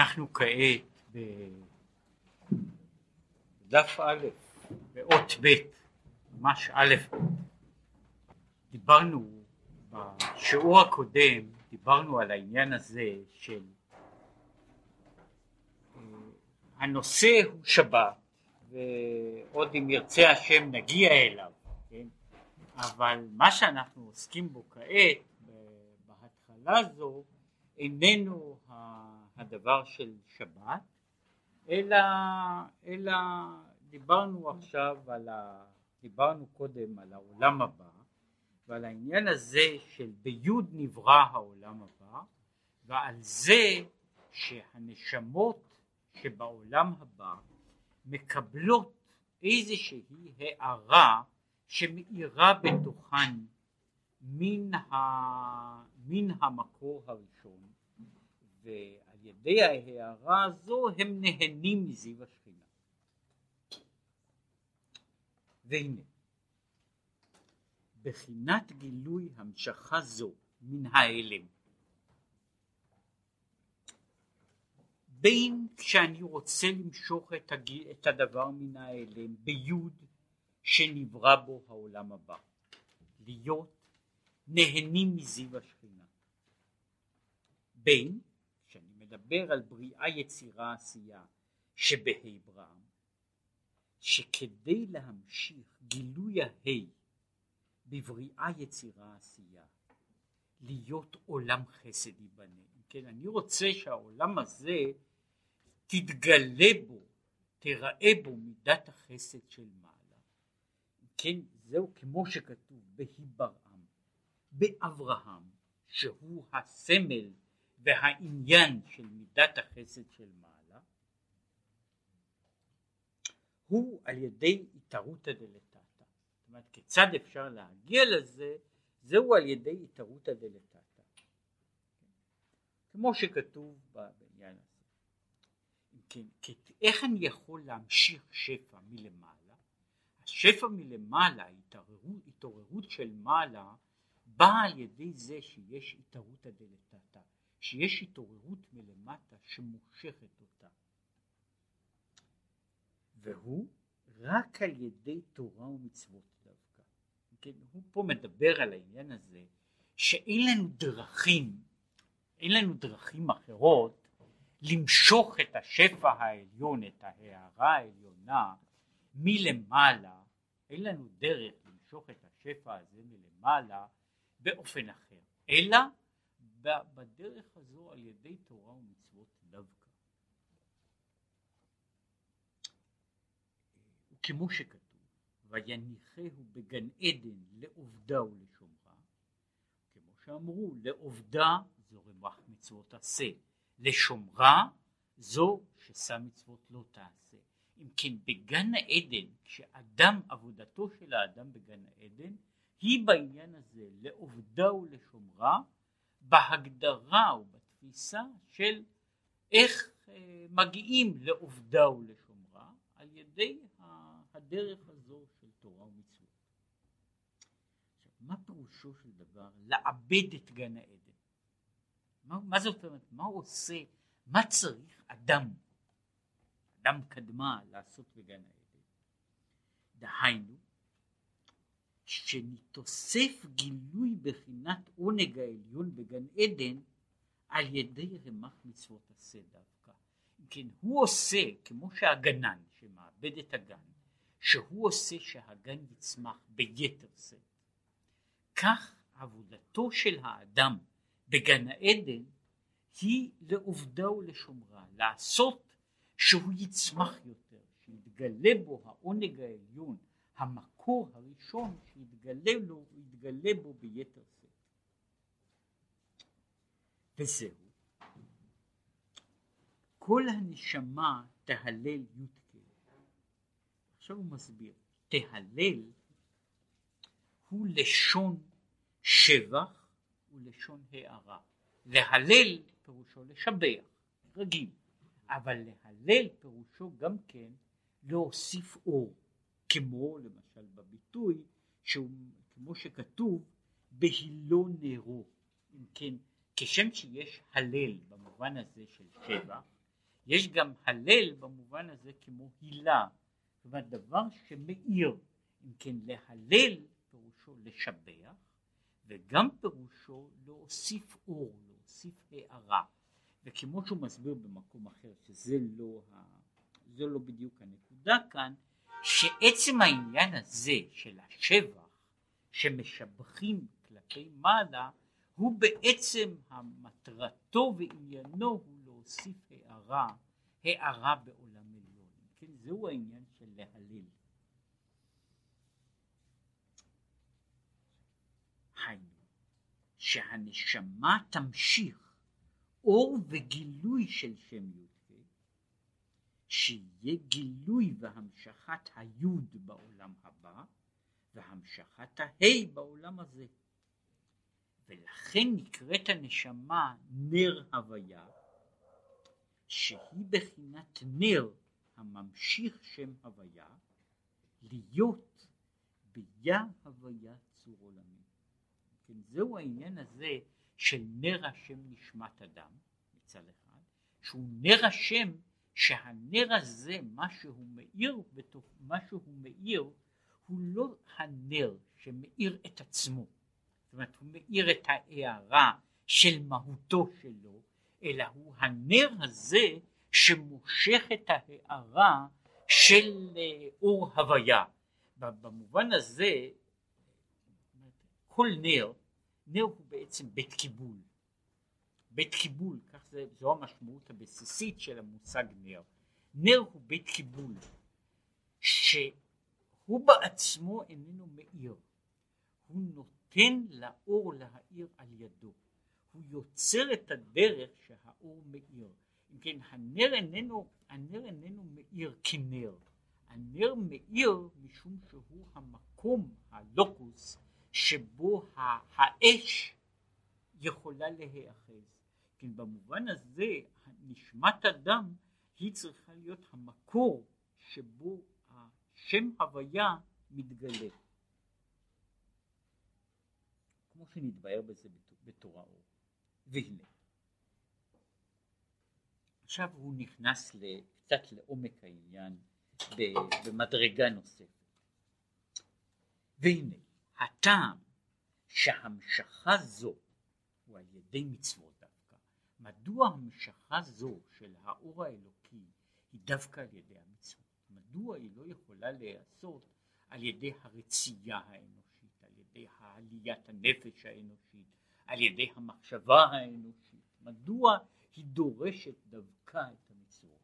אנחנו כעת בדף א', באות ב', ממש א', דיברנו בשיעור הקודם, דיברנו על העניין הזה של אה, הנושא הוא שבת ועוד אם ירצה השם נגיע אליו, כן? אבל מה שאנחנו עוסקים בו כעת בהתחלה זו איננו הדבר של שבת, אלא, אלא דיברנו עכשיו על ה... דיברנו קודם על העולם הבא ועל העניין הזה של ביוד נברא העולם הבא ועל זה שהנשמות שבעולם הבא מקבלות איזושהי הערה שמאירה בתוכן מן, ה... מן המקור הראשון ועל ידי ההערה הזו הם נהנים מזיו השכינה. והנה בחינת גילוי המשכה זו מן ההלם. בין כשאני רוצה למשוך את, הג... את הדבר מן ההלם ביוד שנברא בו העולם הבא. להיות נהנים מזיו השכינה. בין כשאני מדבר על בריאה יצירה עשייה שבה' ברם שכדי להמשיך גילוי הה' בבריאה יצירה עשייה להיות עולם חסד ייבנה. כן אני רוצה שהעולם הזה תתגלה בו תראה בו מידת החסד של מעלה. כן זהו כמו שכתוב בהיברעם באברהם שהוא הסמל והעניין של מידת החסד של מעלה הוא על ידי התערותא דלתתא זאת אומרת כיצד אפשר להגיע לזה זהו על ידי התערותא דלתתא כמו שכתוב בעניין הזה. כן, איך אני יכול להמשיך שפע מלמעלה? השפע מלמעלה התעוררות, התעוררות של מעלה באה על ידי זה שיש התערותא דלתתא שיש התעוררות מלמטה שמושכת אותה. והוא רק על ידי תורה ומצוות דווקא. כן, הוא פה מדבר על העניין הזה שאין לנו דרכים, אין לנו דרכים אחרות למשוך את השפע העליון, את ההערה העליונה מלמעלה, אין לנו דרך למשוך את השפע הזה מלמעלה באופן אחר, אלא בדרך הזו על ידי תורה ומצוות דווקא. וכמו שכתוב, ויניחהו בגן עדן לעובדה ולשומרה, כמו שאמרו, לעובדה זו רמ"ח מצוות עשה, לשומרה זו ששא מצוות לא תעשה. אם כן בגן העדן, כשאדם, עבודתו של האדם בגן העדן, היא בעניין הזה לעובדה ולשומרה, בהגדרה ובתפיסה של איך אה, מגיעים לעובדה ולשומרה על ידי הדרך הזו של תורה ומצוות. מה פירושו של דבר לעבד את גן העדן? מה, מה זאת אומרת? מה הוא עושה? מה צריך אדם, אדם קדמה לעשות בגן העדן? דהיינו, שנתוסף גילוי בחינת עונג העליון בגן עדן על ידי רמ"ח מצוות עשה דווקא. כן, הוא עושה כמו שהגנן שמעבד את הגן, שהוא עושה שהגן יצמח ביתר שאת. כך עבודתו של האדם בגן העדן היא לעובדה ולשומרה, לעשות שהוא יצמח יותר, שיתגלה בו העונג העליון, המקור הראשון שיתגלה לו, יתגלה בו ביתר שאת. וזהו. כל הנשמה תהלל י"ק. עכשיו הוא מסביר, תהלל הוא לשון שבח ולשון הערה. להלל פירושו לשבח, רגיל, אבל להלל פירושו גם כן להוסיף אור. כמו למשל בביטוי שהוא כמו שכתוב בהילו נרו. אם כן כשם שיש הלל במובן הזה של שבע יש גם הלל במובן הזה כמו הילה, זאת אומרת דבר שמאיר, אם כן להלל פירושו לשבח וגם פירושו להוסיף אור, להוסיף הערה. וכמו שהוא מסביר במקום אחר שזה לא, ה... לא בדיוק הנקודה כאן שעצם העניין הזה של השבח שמשבחים כלפי מעלה הוא בעצם המטרתו ועניינו הוא להוסיף הערה, הערה בעולם עליון. כן, זהו העניין של להלל. היינו, שהנשמה תמשיך אור וגילוי של שם י"ק, שיהיה גילוי והמשכת היוד בעולם הבא, והמשכת ההי בעולם הזה. ולכן נקראת הנשמה נר הוויה, שהיא בחינת נר הממשיך שם הוויה, להיות ביה הוויה צור עולמי. כן, זהו העניין הזה של נר השם נשמת אדם מצד אחד, שהוא נר השם שהנר הזה מה שהוא מאיר, מה שהוא מאיר הוא לא הנר שמאיר את עצמו, זאת אומרת הוא מאיר את ההערה של מהותו שלו, אלא הוא הנר הזה שמושך את ההערה של אה, אור הוויה. במובן הזה כל נר, נר הוא בעצם בית קיבול. בית קיבול, כך זה, זו המשמעות הבסיסית של המושג נר. נר הוא בית קיבול, שהוא בעצמו איננו מאיר, הוא נותן לאור להאיר על ידו. הוא יוצר את הדרך שהאור מאיר. אם כן, הנר איננו, הנר איננו מאיר כנר. הנר מאיר משום שהוא המקום, הלוקוס, שבו האש יכולה להיאחז. כן, במובן הזה, נשמת אדם היא צריכה להיות המקור שבו השם הוויה מתגלה. כמו שנתבהר בזה בתורה אור. והנה. עכשיו הוא נכנס קצת לעומק העניין במדרגה נוספת. והנה, הטעם שהמשכה זו הוא על ידי מצוות מדוע המשכה זו של האור האלוקי היא דווקא על ידי המצוות? מדוע היא לא יכולה להיעשות על ידי הרצייה האנושית, על ידי העליית הנפש האנושית, על ידי המחשבה האנושית, מדוע היא דורשת דווקא את המצוות.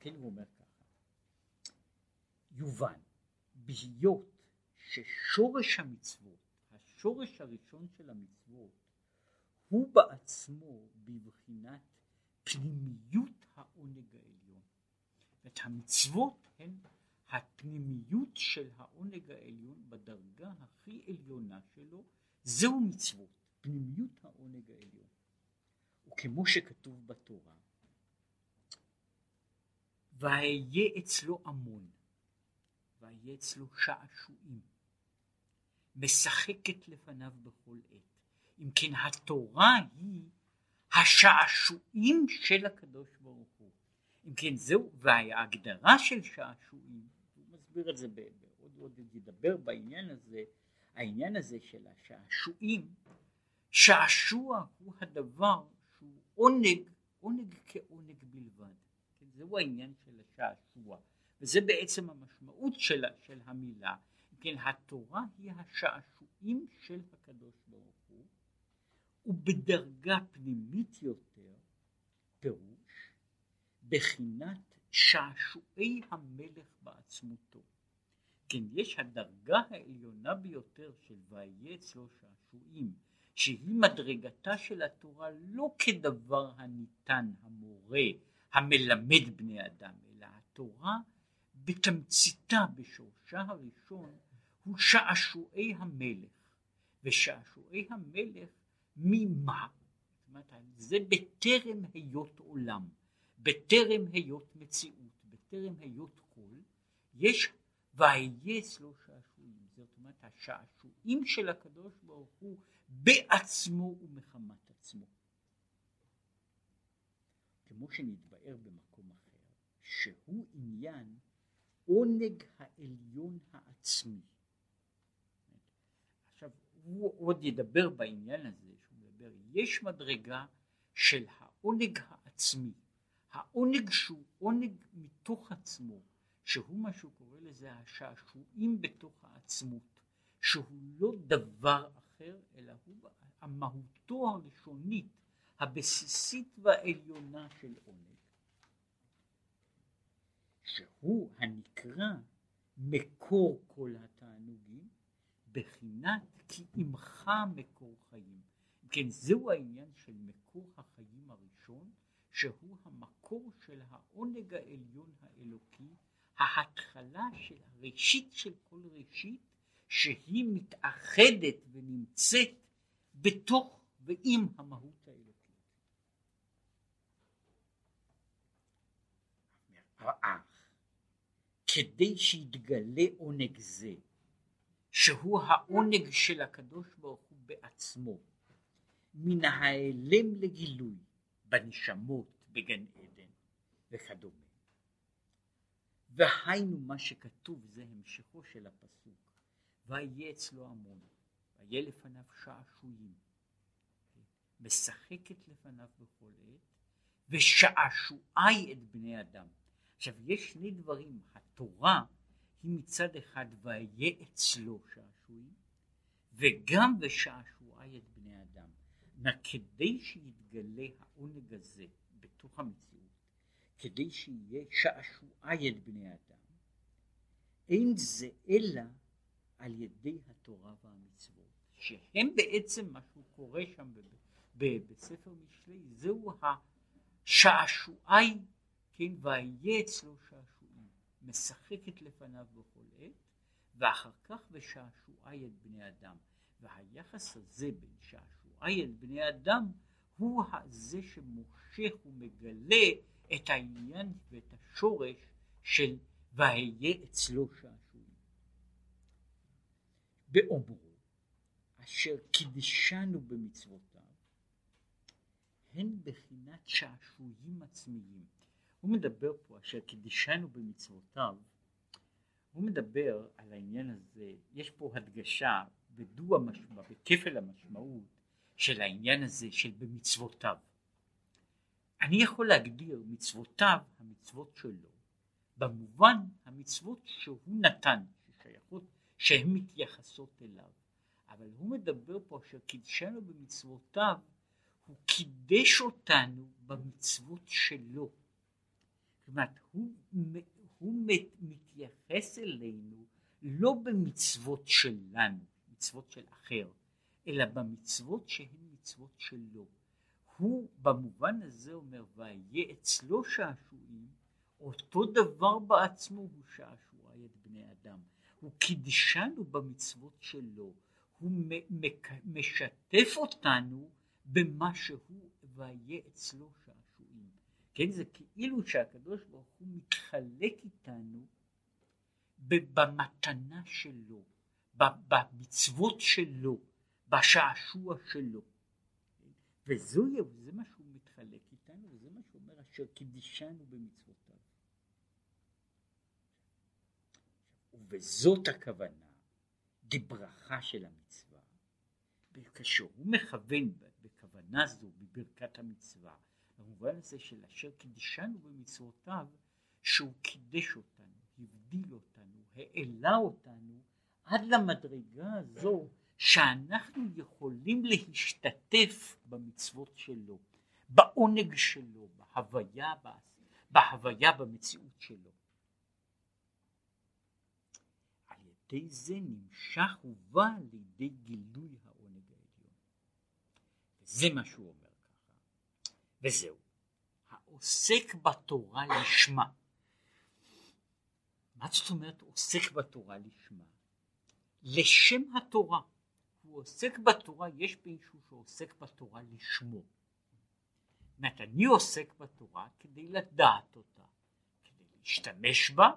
כן הוא אומר ככה, יובן, בהיות ששורש המצוות, השורש הראשון של המצוות, הוא בעצמו בבחינת פנימיות העונג העליון. את המצוות הן הפנימיות של העונג העליון בדרגה הכי עליונה שלו, זהו מצוות. פנימיות העונג העליון. וכמו שכתוב בתורה, והיה אצלו המון, והיה אצלו שעשועים, משחקת לפניו בכל עת. אם כן התורה היא השעשועים של הקדוש ברוך הוא. אם כן זהו, וההגדרה של שעשועים, הוא מסביר את זה, עוד עוד ידבר בעניין הזה, העניין הזה של השעשועים שעשוע הוא הדבר שהוא עונג, עונג כעונג בלבד. כן, זהו העניין של השעשוע, וזה בעצם המשמעות של, של המילה. כן, התורה היא השעשועים של הקדוש ברוך הוא, ובדרגה פנימית יותר, פירוש, בחינת שעשועי המלך בעצמותו. כן, יש הדרגה העליונה ביותר של ויהיה אצלו שעשועים, שהיא מדרגתה של התורה לא כדבר הניתן, המורה, המלמד בני אדם, אלא התורה בתמציתה, בשורשה הראשון, הוא שעשועי המלך. ושעשועי המלך ממה? זה בטרם היות עולם, בטרם היות מציאות, בטרם היות כל, יש והיה אצלו שעשועים. זאת אומרת, השעשועים של הקדוש ברוך הוא בעצמו ומחמת עצמו. כמו שנתבאר במקום אחר, שהוא עניין עונג העליון העצמי. עכשיו הוא עוד ידבר בעניין הזה, מדבר, יש מדרגה של העונג העצמי, העונג שהוא עונג מתוך עצמו, שהוא מה שהוא קורא לזה השעשועים בתוך העצמות, שהוא לא דבר אחר אלא הוא המהותו הראשונית הבסיסית והעליונה של עונג, שהוא הנקרא מקור כל התענוגים, בחינת כי עמך מקור חיים. כן, זהו העניין של מקור החיים הראשון, שהוא המקור של העונג העליון האלוקי, ההתחלה של הראשית של כל ראשית, שהיא מתאחדת ונמצאת בתוך ועם המהות האלוקית. אך כדי שיתגלה עונג זה, שהוא העונג של הקדוש ברוך הוא בעצמו, מן ההיעלם לגילוי בנשמות בגן עדן וכדומה. והיינו מה שכתוב זה המשכו של הפסוק ויהיה אצלו המון ויהיה לפניו שעשועים משחקת לפניו בכל עת ושעשועי את בני אדם עכשיו יש שני דברים התורה היא מצד אחד ויהיה אצלו שעשועים וגם ושעשועי את בני אדם כדי שיתגלה העונג הזה בתוך המציאות כדי שיהיה שעשועי את בני אדם אין זה אלא על ידי התורה והמצוות שהם בעצם מה שהוא קורא שם בספר משלי זהו השעשועי כן והיה אצלו שעשועים משחקת לפניו בכל עת ואחר כך ושעשועי את בני אדם והיחס הזה בין שעשועי את בני אדם הוא זה שמושך ומגלה את העניין ואת השורש של והיה אצלו שעשועים. באומרו אשר קידשנו במצוותיו הן בחינת שעשועים עצמיים. הוא מדבר פה אשר קידשנו במצוותיו הוא מדבר על העניין הזה, יש פה הדגשה בדו המשמע, בכפל המשמעות של העניין הזה של במצוותיו. אני יכול להגדיר מצוותיו, המצוות שלו, במובן המצוות שהוא נתן, ששייכות, שהן מתייחסות אליו. אבל הוא מדבר פה אשר קידשנו במצוותיו, הוא קידש אותנו במצוות שלו. זאת אומרת, הוא, הוא מתייחס אלינו לא במצוות שלנו, מצוות של אחר, אלא במצוות שהן מצוות שלו. הוא במובן הזה אומר והיה אצלו שעשועים אותו דבר בעצמו הוא שעשועי את בני אדם. הוא קידשנו במצוות שלו. הוא משתף אותנו במה שהוא והיה אצלו שעשועים. כן זה כאילו שהקדוש ברוך הוא מתחלק איתנו במתנה שלו במצוות שלו בשעשוע שלו וזו, זה מה שהוא מתחלק איתנו, וזה מה שהוא אומר, אשר קידישנו במצוותיו. ובזאת הכוונה, דברכה של המצווה, וכאשר הוא מכוון בכוונה זו, בברכת המצווה, במובן הזה של אשר קידישנו במצוותיו, שהוא קידש אותנו, הבדיל אותנו, העלה אותנו, עד למדרגה הזו שאנחנו יכולים להשתתף במצוות שלו, בעונג שלו, בהוויה, בהוויה במציאות שלו. על ידי זה נמשך ובא לידי גילוי העונג העליון. וזה מה שהוא אומר ככה, וזהו. העוסק בתורה לשמה. מה זאת אומרת עוסק בתורה לשמה? לשם התורה. הוא עוסק בתורה, יש מישהו שעוסק בתורה לשמו. זאת אומרת, אני עוסק בתורה כדי לדעת אותה, כדי להשתמש בה,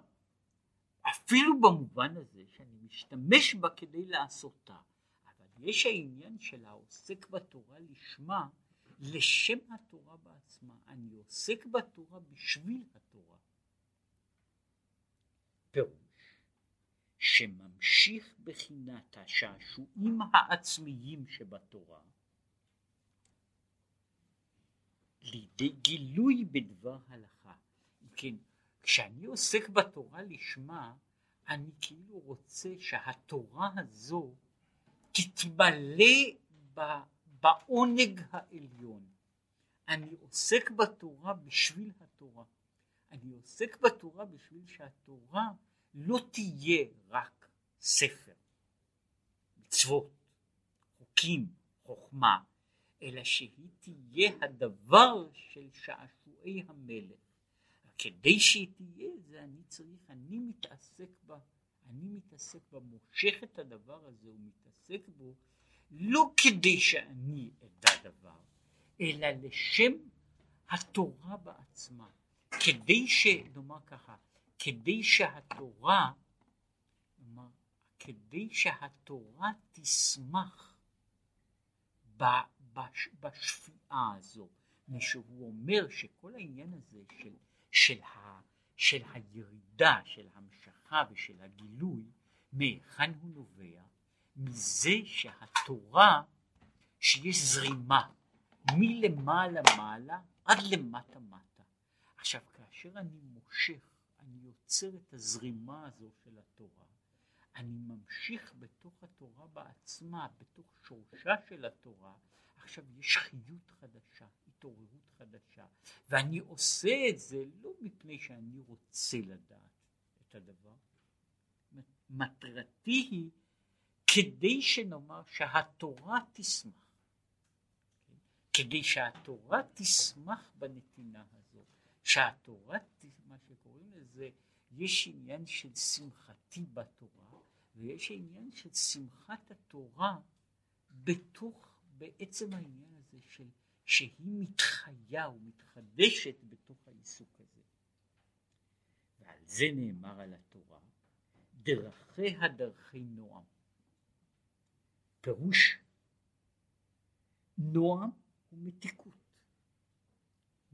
אפילו במובן הזה שאני משתמש בה כדי לעשותה. אבל יש העניין של העוסק בתורה לשמה, לשם התורה בעצמה, אני עוסק בתורה בשביל התורה. פירוש, שממשיך בחינת השעשועים העצמיים שבתורה, לידי גילוי בדבר הלכה. כן, כשאני עוסק בתורה לשמה, אני כאילו רוצה שהתורה הזו תתמלא בעונג העליון. אני עוסק בתורה בשביל התורה. אני עוסק בתורה בשביל שהתורה לא תהיה רק ספר, מצוות, חוקים, חוכמה, אלא שהיא תהיה הדבר של שעשועי המלך. כדי שהיא תהיה זה אני צריך, אני מתעסק בה, אני מתעסק בה, מושך את הדבר הזה ומתעסק בו לא כדי שאני אדע דבר, אלא לשם התורה בעצמה, כדי ש... נאמר ככה, כדי שהתורה, נאמר, כדי שהתורה תשמח בשפיעה הזו, משהוא אומר שכל העניין הזה של, של, ה, של הירידה, של המשכה ושל הגילוי, מהיכן הוא נובע? מזה שהתורה, שיש זרימה מלמעלה מעלה עד למטה מטה. עכשיו כאשר אני מושך, אני יוצר את הזרימה הזו של התורה, אני ממשיך בתוך התורה בעצמה, בתוך שורשה של התורה, עכשיו יש חיות חדשה, התעוררות חדשה, ואני עושה את זה לא מפני שאני רוצה לדעת את הדבר, מטרתי היא כדי שנאמר שהתורה תשמח, כדי שהתורה תשמח בנתינה הזו, שהתורה, מה שקוראים לזה, יש עניין של שמחתי בתורה, ויש עניין של שמחת התורה בתוך, בעצם העניין הזה של שהיא מתחיה ומתחדשת בתוך העיסוק הזה. ועל זה נאמר על התורה, דרכיה דרכי נועם. פירוש נועם ומתיקות.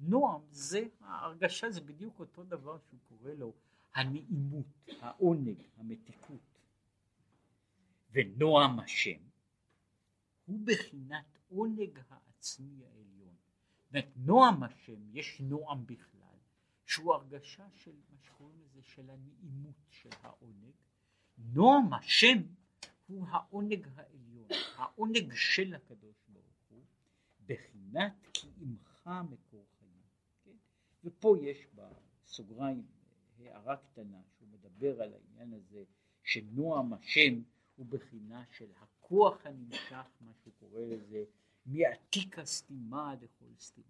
נועם זה ההרגשה, זה בדיוק אותו דבר שהוא קורא לו הנעימות, העונג, המתיקות. ונועם השם הוא בחינת עונג העצמי העליון. זאת נועם השם, יש נועם בכלל, שהוא הרגשה של מה שקוראים לזה, של הנעימות, של העונג. נועם השם הוא העונג העליון, העונג של הקדוש ברוך הוא, בחינת כי עמך מקור חיים. כן? ופה יש בסוגריים הערה קטנה שהוא מדבר על העניין הזה שנועם השם הוא בחינה של הכוח הנמשך, מה שהוא קורא לזה, מעתיק הסתימה לכל סתימה.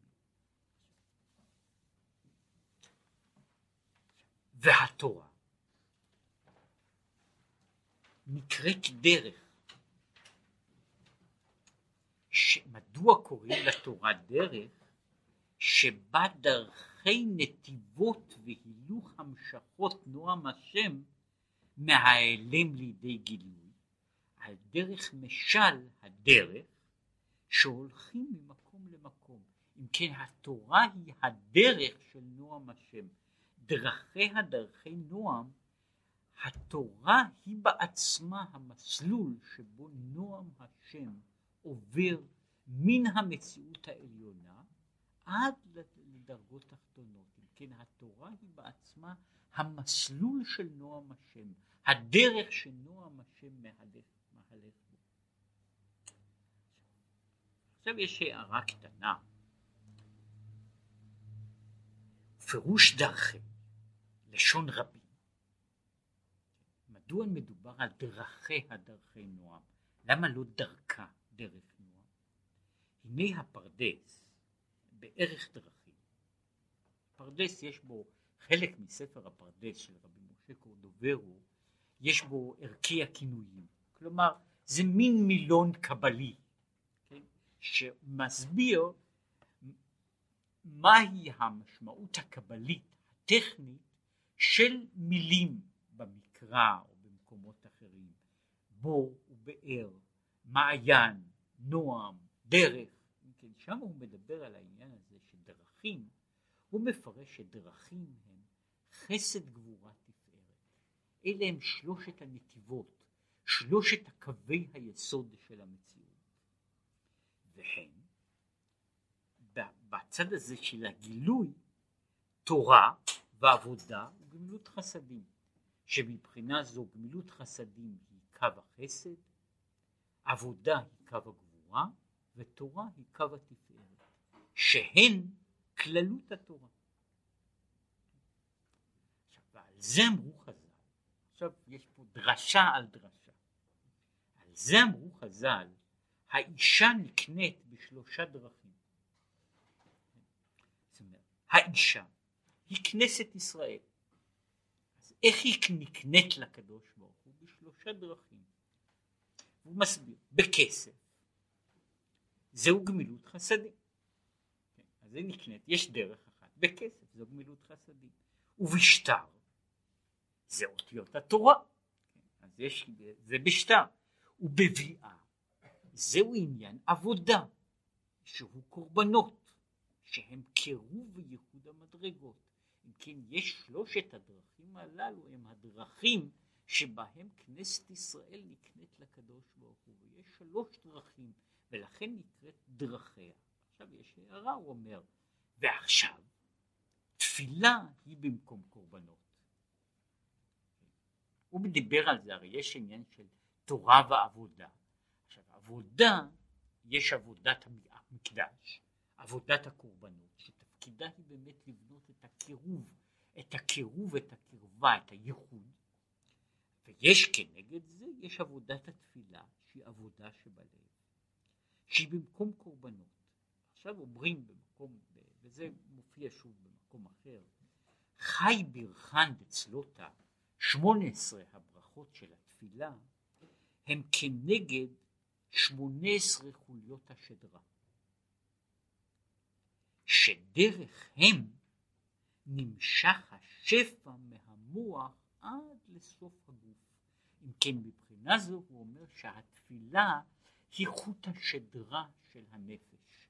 והתורה נקראת דרך. מדוע קוראים לתורה דרך? שבה דרכי נתיבות והילוך המשכות נועם השם מההיעלם לידי גילוי, על דרך משל הדרך שהולכים ממקום למקום. אם כן התורה היא הדרך של נועם השם. דרכיה דרכי נועם התורה היא בעצמה המסלול שבו נועם השם עובר מן המציאות העליונה עד לדרגות תחתונות. אם כן, התורה היא בעצמה המסלול של נועם השם, הדרך שנועם השם מהלך, מהלך בו. עכשיו יש הערה קטנה. פירוש דרכי, לשון רבים. מדוע מדובר על דרכיה דרכי נועם? למה לא דרכה דרך נועם? הנה הפרדס בערך דרכים. פרדס יש בו, חלק מספר הפרדס של רבי משה קורדוברו, יש בו ערכי הכינויים. כלומר, זה מין מילון קבלי, כן? שמסביר מהי המשמעות הקבלית הטכנית של מילים במקרא במקומות אחרים, בור ובאר, מעיין, נועם, דרך, כן, שם הוא מדבר על העניין הזה שדרכים, הוא מפרש שדרכים הם חסד גבורה תפארת. אלה הם שלושת הנתיבות, שלושת הקווי היסוד של המציאות. וכן, בצד הזה של הגילוי, תורה ועבודה וגמילות חסדים, שמבחינה זו גמילות חסדים היא קו החסד, עבודה היא קו הגבורה, ותורה היא קו התפארת, שהן כללות התורה. עכשיו, ועל זה אמרו חז"ל, עכשיו יש פה דרשה על דרשה, על זה אמרו חז"ל, האישה נקנית בשלושה דרכים. זאת אומרת, האישה היא כנסת ישראל. אז איך היא נקנית לקדוש ברוך הוא? בשלושה דרכים. הוא מסביר, בכסף, זהו גמילות חסדים. כן, אז זה נקנית, יש דרך אחת, בכסף זו גמילות חסדים. ובשטר, זה אותיות התורה. כן, אז יש, זה בשטר. ובביאה, זהו עניין עבודה, שהוא קורבנות, שהם קירוב וייחוד המדרגות. אם כן, יש שלושת הדרכים הללו הם הדרכים שבהם כנסת ישראל נקנית לקדוש ברוך הוא, ויש שלוש דרכים, ולכן נקראת דרכיה. עכשיו יש הערה, הוא אומר, ועכשיו תפילה היא במקום קורבנות. הוא מדבר על זה, הרי יש עניין של תורה ועבודה. עכשיו עבודה, יש עבודת המקדש, עבודת הקורבנות, שתפקידה היא באמת לבנות את הקירוב, את הקירוב, את הקרבה, את הייחוד, ויש כנגד זה, יש עבודת התפילה, שהיא עבודה שבלב, שהיא במקום קורבנות. עכשיו אומרים במקום, וזה מופיע שוב במקום אחר, חי ברכן דצלותה, שמונה עשרה הברכות של התפילה, הם כנגד שמונה עשרה חוליות השדרה. שדרך הם נמשך השפע מהמוח עד לסוף הגוף. אם כן, מבחינה זו הוא אומר שהתפילה היא חוט השדרה של הנפש.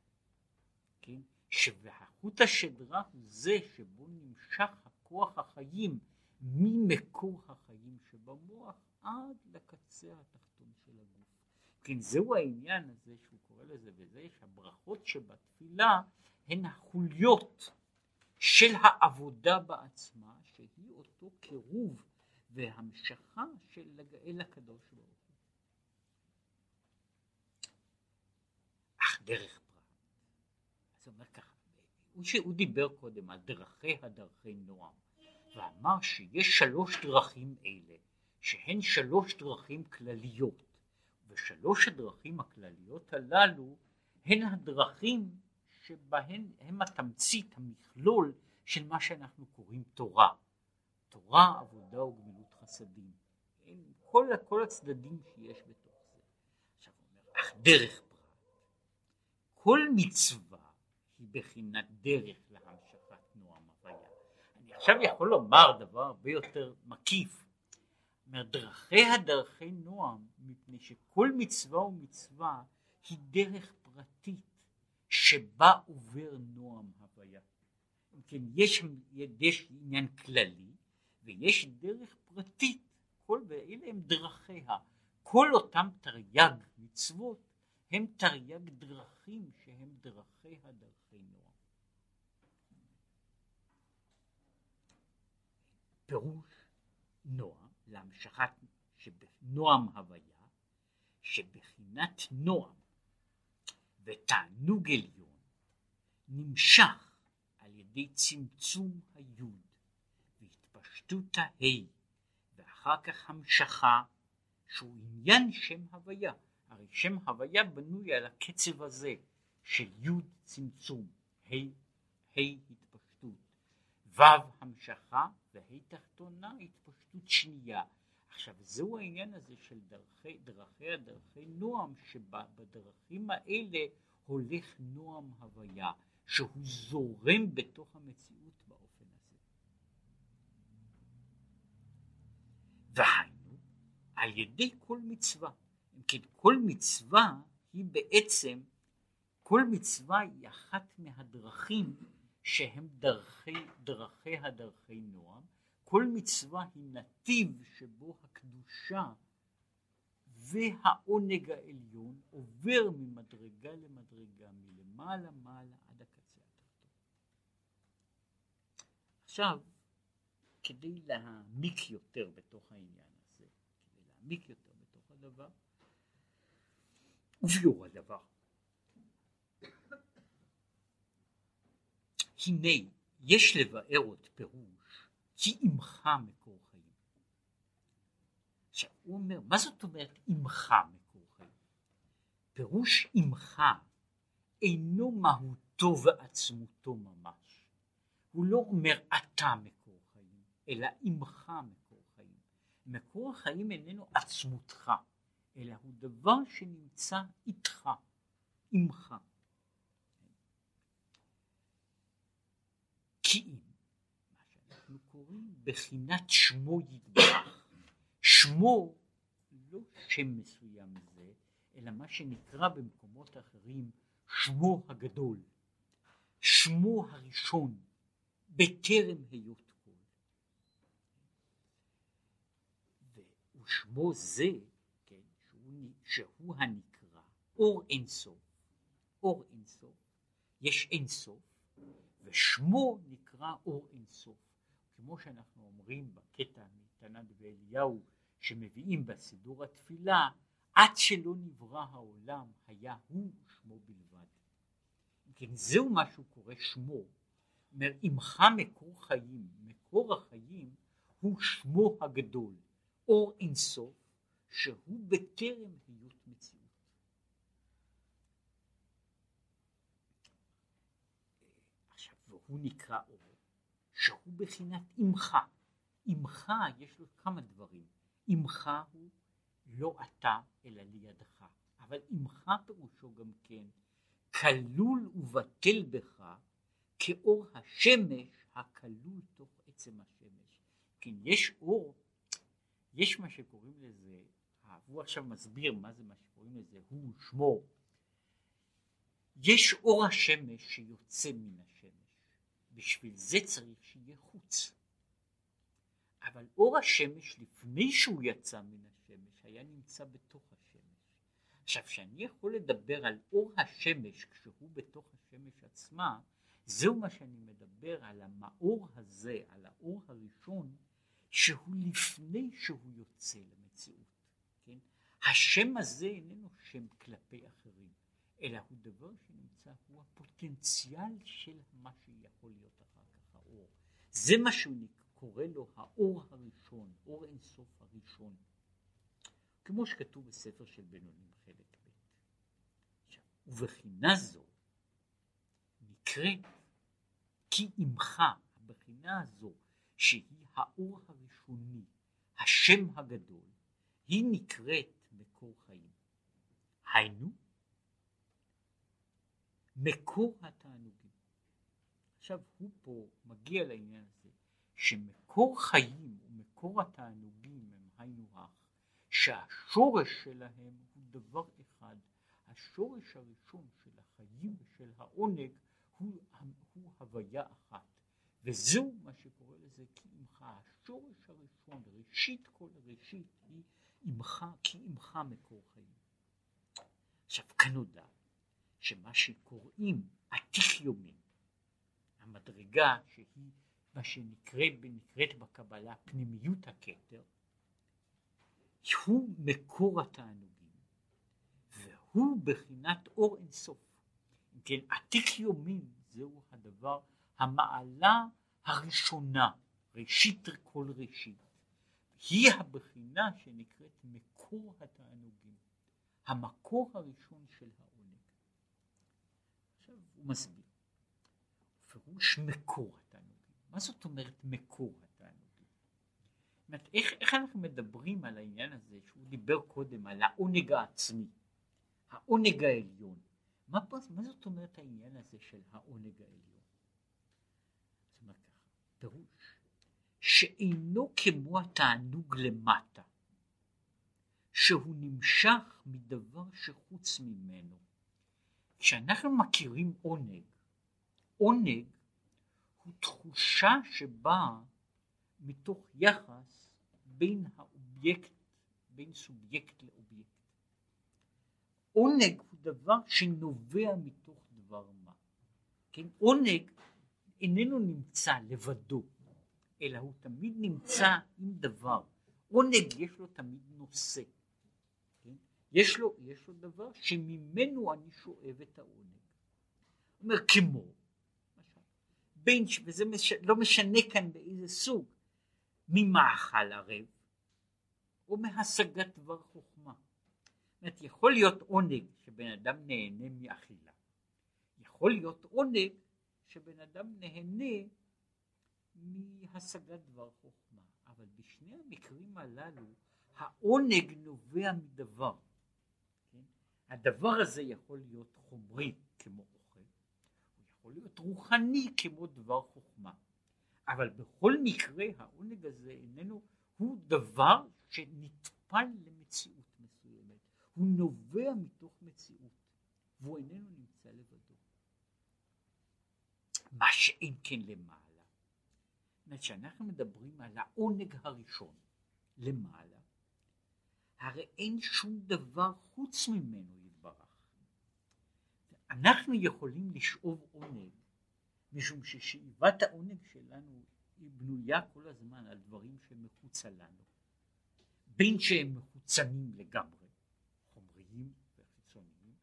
כן? שהחוט השדרה הוא זה שבו נמשך הכוח החיים ממקור החיים שבמוח עד לקצה התחתון של הגוף. כן, זהו העניין הזה שהוא קורא לזה, וזה שהברכות שבתפילה הן החוליות של העבודה בעצמה, שהיא אותו קירוב והמשכה של אל הקדוש ברוך הוא. אך דרך פרט, אז הוא אומר ככה, הוא, הוא דיבר קודם על דרכי הדרכי נועם, ואמר שיש שלוש דרכים אלה, שהן שלוש דרכים כלליות, ושלוש הדרכים הכלליות הללו הן הדרכים שבהן הם התמצית, המכלול של מה שאנחנו קוראים תורה. תורה, עבודה וגמילות חסדים. כל, כל הצדדים שיש בתוך זה. עכשיו הוא אומר, אך דרך כל מצווה היא בחינת דרך להמשכת נועם הוויה. אני עכשיו יכול לומר דבר הרבה יותר מקיף. דרכיה דרכי נועם, מפני שכל מצווה ומצווה היא דרך פרטית שבה עובר נועם הוויה. כן, יש, יש עניין כללי ויש דרך פרטית, כל, ואלה הם דרכיה. כל אותם תרי"ג מצוות הם תרי"ג דרכים שהם דרכי נועם. פירוש נועם להמשכת נועם הוויה שבחינת נועם ותענוג עליון נמשך על ידי צמצום היוד והתפשטות הה' ואחר כך המשכה שהוא עניין שם הוויה הרי שם הוויה בנוי על הקצב הזה של יוד צמצום ה' ה' התפשטות ו' המשכה וה' תחתונה התפשטות שנייה עכשיו זהו העניין הזה של דרכי, דרכי הדרכי נועם שבדרכים האלה הולך נועם הוויה שהוא זורם בתוך המציאות באופן הזה. והיינו על ידי כל מצווה, אם כן כל מצווה היא בעצם כל מצווה היא אחת מהדרכים שהם דרכי, דרכי הדרכי נועם, כל מצווה היא נתיב שבו הקדושה והעונג העליון עובר ממדרגה למדרגה, מלמעלה מעלה עד הקצה התחתון. עכשיו, כדי להעמיק יותר בתוך העניין הזה, כדי להעמיק יותר בתוך הדבר, וביאור הדבר. הנה יש לבאר עוד פירוש כי עמך מקור חיים. עכשיו הוא אומר מה זאת אומרת עמך מקור חיים? פירוש עמך אינו מהותו ועצמותו ממש. הוא לא אומר אתה מקור חיים אלא עמך מקור חיים. מקור החיים איננו עצמותך אלא הוא דבר שנמצא איתך, עמך. כי אם, מה שאנחנו קוראים בחינת שמו יתברך, שמו לא שם מסוים זה, אלא מה שנקרא במקומות אחרים שמו הגדול, שמו הראשון, בטרם היות כל. ושמו זה, שהוא, הנקרא אור אינסוף, אור אינסוף, יש אינסוף, ושמו נקרא אור אינסוף. כמו שאנחנו אומרים בקטע מתנת ואליהו שמביאים בסידור התפילה, עד שלא נברא העולם היה הוא שמו בלבד. כן, זהו מה שהוא קורא שמו. אומר, עמך מקור חיים, מקור החיים הוא שמו הגדול, אור אינסוף, שהוא בטרם היות מציאות. עכשיו, והוא נקרא אור, שהוא בחינת עמך. עמך יש לו כמה דברים. עמך הוא לא אתה אלא לידך, אבל עמך פירושו גם כן כלול ובטל בך כאור השמש הכלול תוך עצם השמש. כן, יש אור, יש מה שקוראים לזה, הוא עכשיו מסביר מה זה מה שקוראים לזה, הוא שמו. יש אור השמש שיוצא מן השמש, בשביל זה צריך שיהיה חוץ. אבל אור השמש לפני שהוא יצא מן השמש היה נמצא בתוך השמש. עכשיו כשאני יכול לדבר על אור השמש כשהוא בתוך השמש עצמה זהו מה שאני מדבר על המאור הזה, על האור הראשון שהוא לפני שהוא יוצא למציאות? השם הזה איננו שם כלפי אחרים, אלא הוא דבר שנמצא, הוא הפוטנציאל של מה שיכול להיות אחר כך האור. זה מה שהוא קורא לו האור הראשון, אור אינסוף הראשון. כמו שכתוב בספר של בינונים חלק ב'. ובחינה זו נקראת כי עמך, הבחינה הזו, שהיא האור הראשוני, השם הגדול, היא נקראת מקור חיים. היינו, מקור התענוגים. עכשיו הוא פה מגיע לעניין הזה, שמקור חיים ומקור התענוגים הם היינו הך, שהשורש שלהם הוא דבר אחד, השורש הראשון של החיים ושל העונג הוא, הוא הוויה אחת, וזהו מה שקורא לזה כי עמך, השורש הראשון, ראשית כל עמך, כי עמך מקור חיים. עכשיו כאן נודע שמה שקוראים עתיך יומין, המדרגה שהיא מה שנקראת שנקרא בקבלה פנימיות הכתר, הוא מקור התענוגים, והוא בחינת אור אינסוף. אם כן, עתיק יומין זהו הדבר, המעלה הראשונה, ראשית כל ראשית. היא הבחינה שנקראת מקור התענוגים, המקור הראשון של העונג. עכשיו הוא מסביר, פירוש מקור התענוגים. מה זאת אומרת מקור התענוגים? אומרת, איך, איך אנחנו מדברים על העניין הזה שהוא דיבר קודם על העונג העצמי, העונג העליון. מה, מה זאת אומרת העניין הזה של העונג העליון? זאת אומרת פירוש שאינו כמו התענוג למטה, שהוא נמשך מדבר שחוץ ממנו, כשאנחנו מכירים עונג, עונג הוא תחושה שבאה מתוך יחס בין האובייקט, בין סובייקט לאובייקט. עונג הוא דבר שנובע מתוך דבר מה. כן, עונג איננו נמצא לבדו, אלא הוא תמיד נמצא עם דבר. עונג יש לו תמיד נושא. כן? יש, לו, יש לו דבר שממנו אני שואב את העונג. אומר כמו, בין, וזה מש, לא משנה כאן באיזה סוג, ממאכל ערב או מהשגת דבר חוכמה. זאת יכול להיות עונג שבן אדם נהנה מאכילה. יכול להיות עונג שבן אדם נהנה מהשגת דבר חוכמה. אבל בשני המקרים הללו העונג נובע מדבר. כן? הדבר הזה יכול להיות חומרי כמו אוכל, הוא יכול להיות רוחני כמו דבר חוכמה. אבל בכל מקרה העונג הזה איננו, הוא דבר שנטפל למציאות מסוימת, הוא נובע מתוך מציאות, והוא איננו נמצא לבדו. מה שאין כן למעלה. זאת אומרת שאנחנו מדברים על העונג הראשון למעלה, הרי אין שום דבר חוץ ממנו יתברך. אנחנו יכולים לשאוב עונג משום ששאיבת העונג שלנו היא בנויה כל הזמן על דברים שהם מחוצה לנו. בין שהם מחוצנים לגמרי, חומריים וחיצוניים,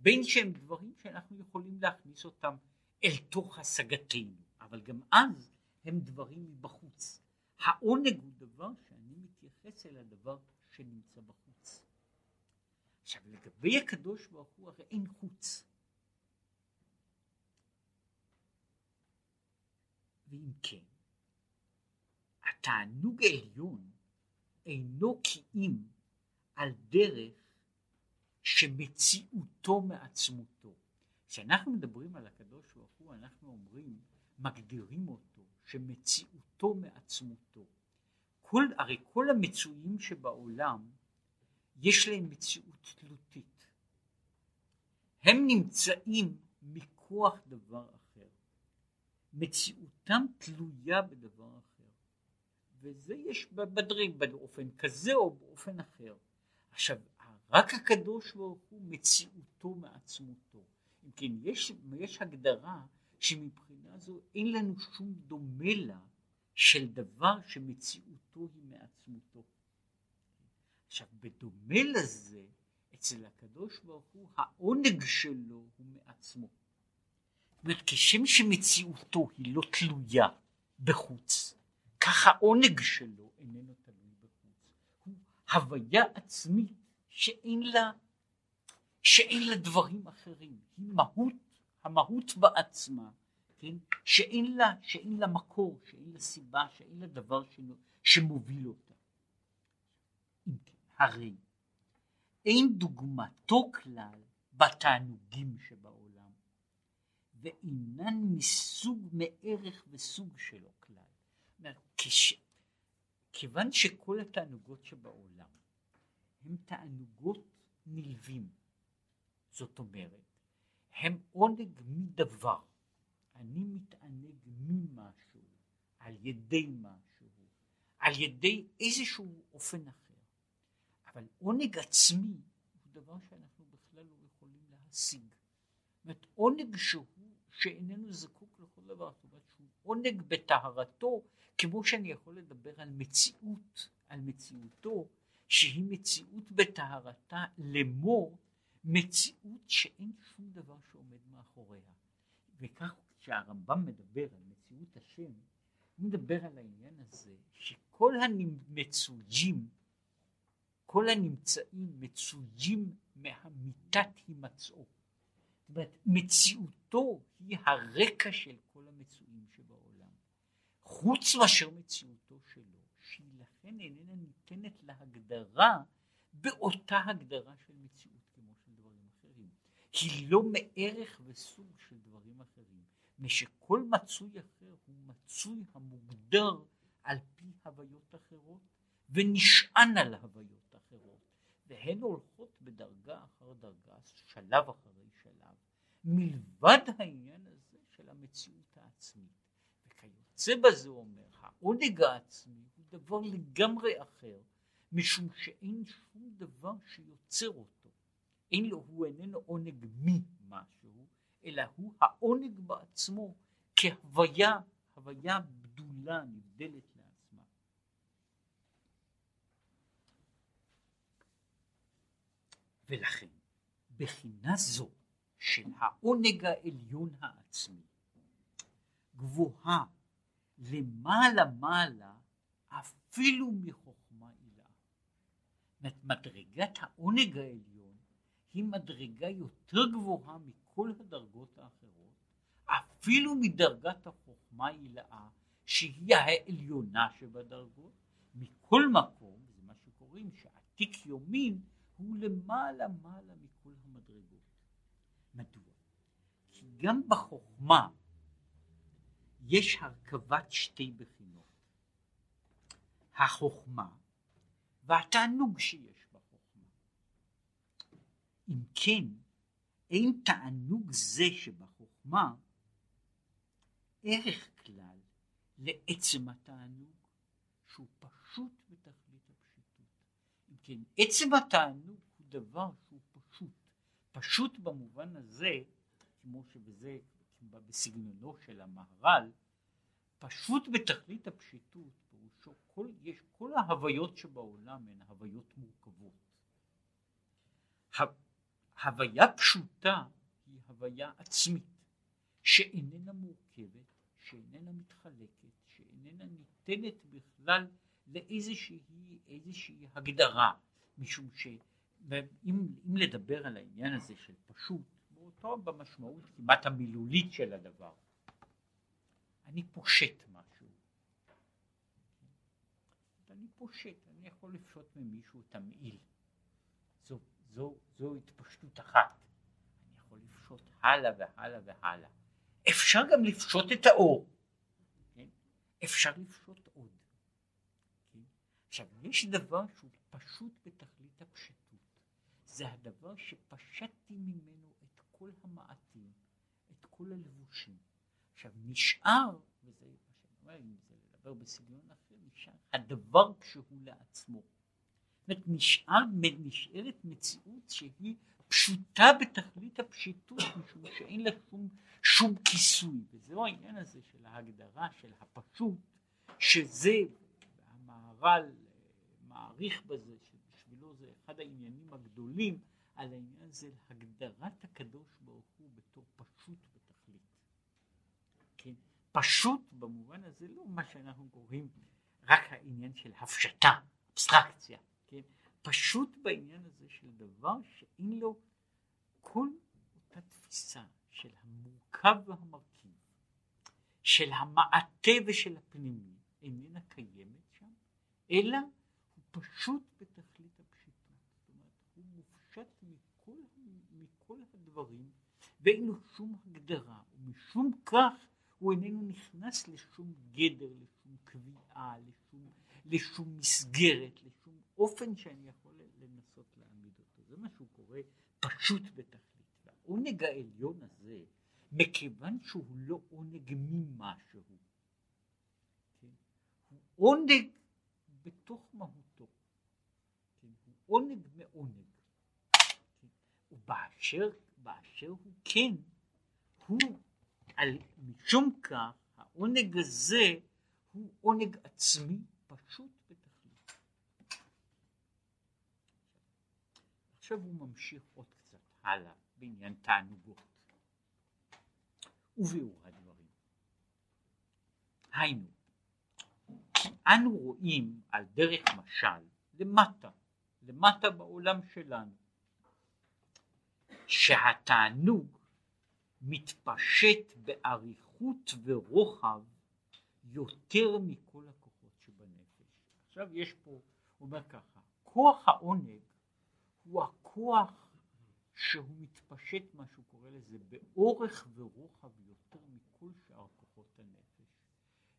בין שהם דברים שאנחנו יכולים להכניס אותם אל תוך השגתנו, אבל גם אז הם דברים מבחוץ. העונג הוא דבר שאני מתייחס אל הדבר שנמצא בחוץ. עכשיו לגבי הקדוש ברוך הוא הרי אין חוץ. ואם כן, התענוג העליון אינו קים על דרך שמציאותו מעצמותו. כשאנחנו מדברים על הקדוש ברוך הוא, אנחנו אומרים, מגדירים אותו, שמציאותו מעצמותו. כל, הרי כל המצויים שבעולם, יש להם מציאות תלותית. הם נמצאים מכוח דבר אחר. מציאותם תלויה בדבר אחר. וזה יש בדרים באופן כזה או באופן אחר. עכשיו, רק הקדוש ברוך הוא מציאותו מעצמותו. אם כן, יש, יש הגדרה שמבחינה זו אין לנו שום דומה לה של דבר שמציאותו היא מעצמותו. עכשיו, בדומה לזה, אצל הקדוש ברוך הוא, העונג שלו הוא מעצמו. זאת אומרת, כשם שמציאותו היא לא תלויה בחוץ, כך העונג שלו איננו תלוי בחוץ. הוא הוויה עצמית שאין לה, שאין לה דברים אחרים. היא מהות, המהות בעצמה, כן? שאין לה, שאין לה מקור, שאין לה סיבה, שאין לה דבר שמוביל אותה. כן, הרי אין דוגמתו כלל בתענוגים שבעולם. ואינן מסוג מערך וסוג שלו כלל. כש... כיוון שכל התענוגות שבעולם הם תענוגות נלווים, זאת אומרת, הם עונג מדבר. אני מתענג ממשהו, על ידי משהו, על ידי איזשהו אופן אחר. אבל עונג עצמי הוא דבר שאנחנו בכלל לא יכולים להשיג. זאת אומרת, עונג שהוא שאיננו זקוק לכל דבר, זאת אומרת שהוא עונג בטהרתו, כמו שאני יכול לדבר על מציאות, על מציאותו, שהיא מציאות בטהרתה לאמור מציאות שאין שום דבר שעומד מאחוריה. וכך כשהרמב"ם מדבר על מציאות השם, הוא מדבר על העניין הזה שכל המצויים, כל הנמצאים מצויים מהמיתת הימצאו. זאת אומרת, מציאותו היא הרקע של כל המצויים שבעולם. חוץ מאשר מציאותו שלו, שהיא לכן איננה ניתנת להגדרה באותה הגדרה של מציאות כמו של דברים אחרים. היא לא מערך וסוג של דברים אחרים, משכל מצוי אחר הוא מצוי המוגדר על פי הוויות אחרות ונשען על הוויות אחרות, והן הולכות בדרגה אחר דרגה, שלב אחרי שלב, מלבד העניין הזה של המציאות העצמית. וכיוצא בזה אומר, העונג העצמי הוא דבר לגמרי אחר, משום שאין שום דבר שיוצר אותו. אין לו, הוא איננו עונג ממשהו, אלא הוא העונג בעצמו כהוויה, הוויה בדולה, נבדלת לעצמה. ולכן, בחינה זו של העונג העליון העצמי, גבוהה למעלה מעלה אפילו מחוכמה עילה. מדרגת העונג העליון היא מדרגה יותר גבוהה מכל הדרגות האחרות, אפילו מדרגת החוכמה העילאה שהיא העליונה שבדרגות, מכל מקום, זה מה שקוראים שעתיק יומין הוא למעלה מעלה מכל המדרגות. מדוע? כי גם בחוכמה יש הרכבת שתי בחינות. החוכמה והתענוג שיש. אם כן, אין תענוג זה שבחוכמה ערך כלל לעצם התענוג שהוא פשוט בתכלית הפשיטות. אם כן, עצם התענוג הוא דבר שהוא פשוט. פשוט במובן הזה, כמו שבזה בסגנונו של המהר"ל, פשוט בתכלית הפשיטות, פירושו כל, יש כל ההוויות שבעולם הן הוויות מורכבות. הוויה פשוטה היא הוויה עצמית, שאיננה מורכבת, שאיננה מתחלקת, שאיננה ניתנת בכלל לאיזושהי איזושהי הגדרה, משום שאם לדבר על העניין הזה של פשוט, אותו במשמעות כמעט המילולית של הדבר. אני פושט משהו. אני פושט, אני יכול לפשוט ממישהו את המעיל. זו, זו, התפשטות אחת. אני יכול לפשוט הלאה והלאה והלאה. אפשר גם לפשוט את האור. כן? אפשר לפשוט עוד. כן? עכשיו, יש דבר שהוא פשוט בתכלית הפשטות. זה הדבר שפשטתי ממנו כל המעטים, את כל הלבושים. עכשיו נשאר, וזה מה שאני אומר, אם זה לדבר בסגנון אחר, נשאר הדבר כשהוא לעצמו. זאת אומרת, נשאר, נשארת מציאות שהיא פשוטה בתכלית הפשיטות, משום שאין לה שום, שום כיסוי, וזהו העניין הזה של ההגדרה של הפשוט, שזה, המהר"ל מעריך בזה, שבשבילו זה אחד העניינים הגדולים, על העניין הזה, הגדרת הקדוש ברוך הוא בתור פשוט בתכלית. כן? פשוט במובן הזה לא מה שאנחנו קוראים רק העניין של הפשטה, אבסטרקציה, כן? פשוט בעניין הזה של דבר שאין לו כל אותה תפיסה של המורכב והמרכיב, של המעטה ושל הפנימי, איננה קיימת שם, אלא הוא פשוט בתכלית מופשט מכל, מכל הדברים ואין לו שום הגדרה ומשום כך הוא איננו נכנס לשום גדר, לשום קביעה, לשום, לשום מסגרת, לשום אופן שאני יכול לנסות להעמיד אותו. זה מה שהוא קורא פשוט בתכלית. והעונג העליון הזה, מכיוון שהוא לא עונג ממשהו, כן? הוא עונג בתוך מהותו, כן? הוא עונג מעונג. ובאשר באשר הוא כן, הוא על, משום כך העונג הזה הוא עונג עצמי פשוט בתכלית. עכשיו הוא ממשיך עוד קצת הלאה בעניין תענוגות וביאור הדברים. היינו, כי אנו רואים על דרך משל למטה, למטה בעולם שלנו, שהתענוג מתפשט באריכות ורוחב יותר מכל הכוחות שבנפש. עכשיו יש פה, הוא אומר ככה, כוח העונג הוא הכוח שהוא מתפשט, מה שהוא קורא לזה, באורך ורוחב יותר מכל שאר כוחות הנפש.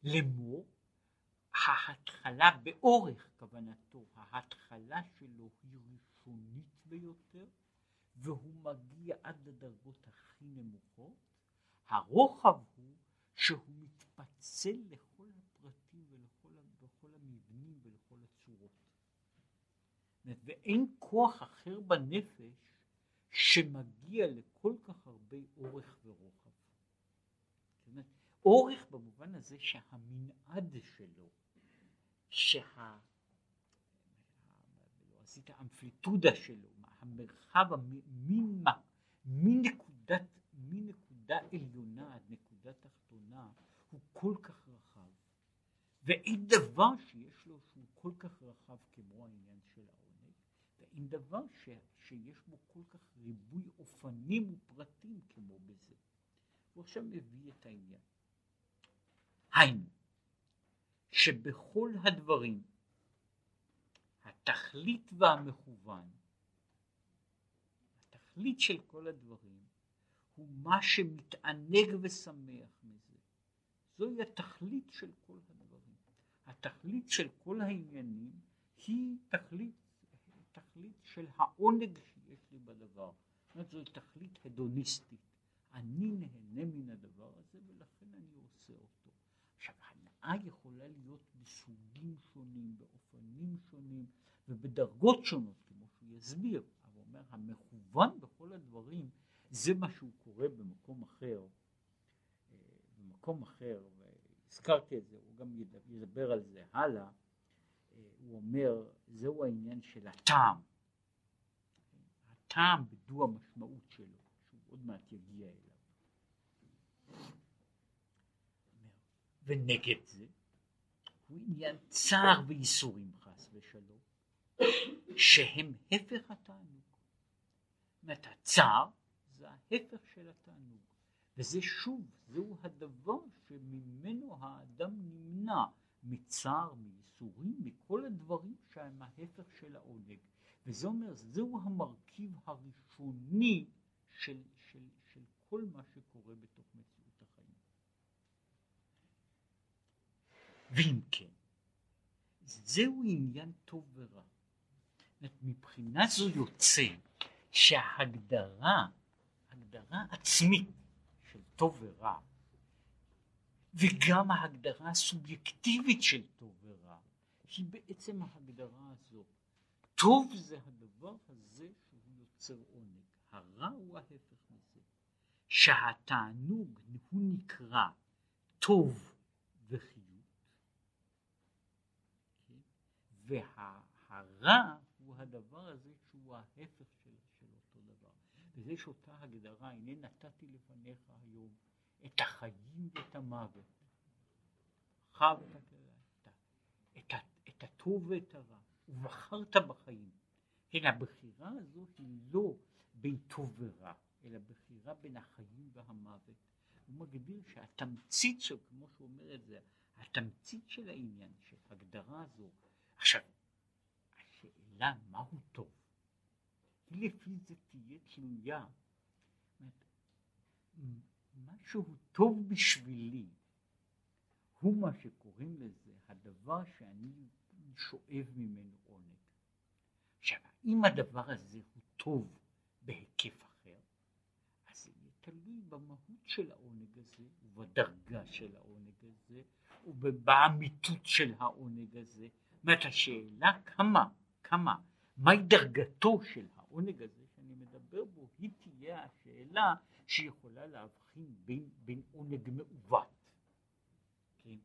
לאמור, ההתחלה באורך כוונתו, ההתחלה שלו היא ראשונית ביותר, והוא מגיע עד לדרגות הכי נמוכות, הרוחב הוא שהוא מתפצל לכל הפרטים ולכל ולכל המבנים ולכל הצורות. ואין כוח אחר בנפש שמגיע לכל כך הרבה אורך ורוחב. אורך במובן הזה שהמנעד שלו, שה... עשית האמפליטודה שלו, המרחב מין, מנקודת, מנקודה עליונה עד נקודה תחתונה הוא כל כך רחב ואין דבר שיש לו שהוא כל כך רחב כמו העניין של העונג ואין דבר ש, שיש בו כל כך ריבוי אופנים ופרטים כמו בזה. הוא עכשיו מביא את העניין. היינו שבכל הדברים התכלית והמכוון התכלית של כל הדברים הוא מה שמתענג ושמח מזה. זוהי התכלית של כל הדברים. התכלית של כל העניינים היא תכלית, תכלית של העונג שיש לי בדבר. זאת אומרת, זוהי תכלית הדוניסטית. אני נהנה מן הדבר הזה ולכן אני עושה אותו. עכשיו, הנאה יכולה להיות בסוגים שונים, באופנים שונים ובדרגות שונות, כמו שהוא יסביר. אומר, המכוון בכל הדברים, זה מה שהוא קורא במקום אחר, אה, במקום אחר, והזכרתי את זה, הוא גם ידבר על זה הלאה, אה, הוא אומר, זהו העניין של הטעם, הטעם בדו המשמעות שלו, שהוא עוד מעט יגיע אליו. ונגד זה הוא עניין צער וייסורים חס ושלום, שהם הפך התענוג. אומרת, הצער זה ההפך של התענוג, וזה שוב, זהו הדבר שממנו האדם נמנע, מצער, מייסורים, מכל הדברים שהם ההפך של העונג. וזה אומר, זהו המרכיב הראשוני של, של, של כל מה שקורה בתוך מציאות החיים. ואם כן, זהו עניין טוב ורע. מבחינה זו יוצא שההגדרה, הגדרה עצמית של טוב ורע, וגם ההגדרה הסובייקטיבית של טוב ורע, היא בעצם ההגדרה הזאת. טוב זה הדבר הזה שהוא יוצר עונג, הרע הוא ההפך מזה. שהתענוג הוא נקרא טוב וחיות, כן? והרע הוא הדבר הזה שהוא ההפך ויש אותה הגדרה, הנה נתתי לפניך היום את החיים ואת המוות. את, את, את הטוב ואת הרע, ובחרת בחיים. כן, הבחירה הזו היא לא בין טוב ורע, אלא בחירה בין החיים והמוות. הוא מגדיר שהתמצית שלו, כמו שהוא אומר את זה, התמצית של העניין, של הגדרה הזו, עכשיו, השאלה מהו טוב? לפי זה תהיה תלויה. משהו טוב בשבילי הוא מה שקוראים לזה הדבר שאני שואב ממנו עונג. עכשיו, אם הדבר הזה הוא טוב בהיקף אחר, אז זה יהיה תלוי במהות של העונג הזה, ובדרגה של העונג הזה, ובאמיתות של העונג הזה. זאת אומרת, השאלה כמה, כמה, מהי דרגתו של העונג הזה שאני מדבר בו, היא תהיה השאלה שיכולה להבחין בין, בין עונג מעוות, כן?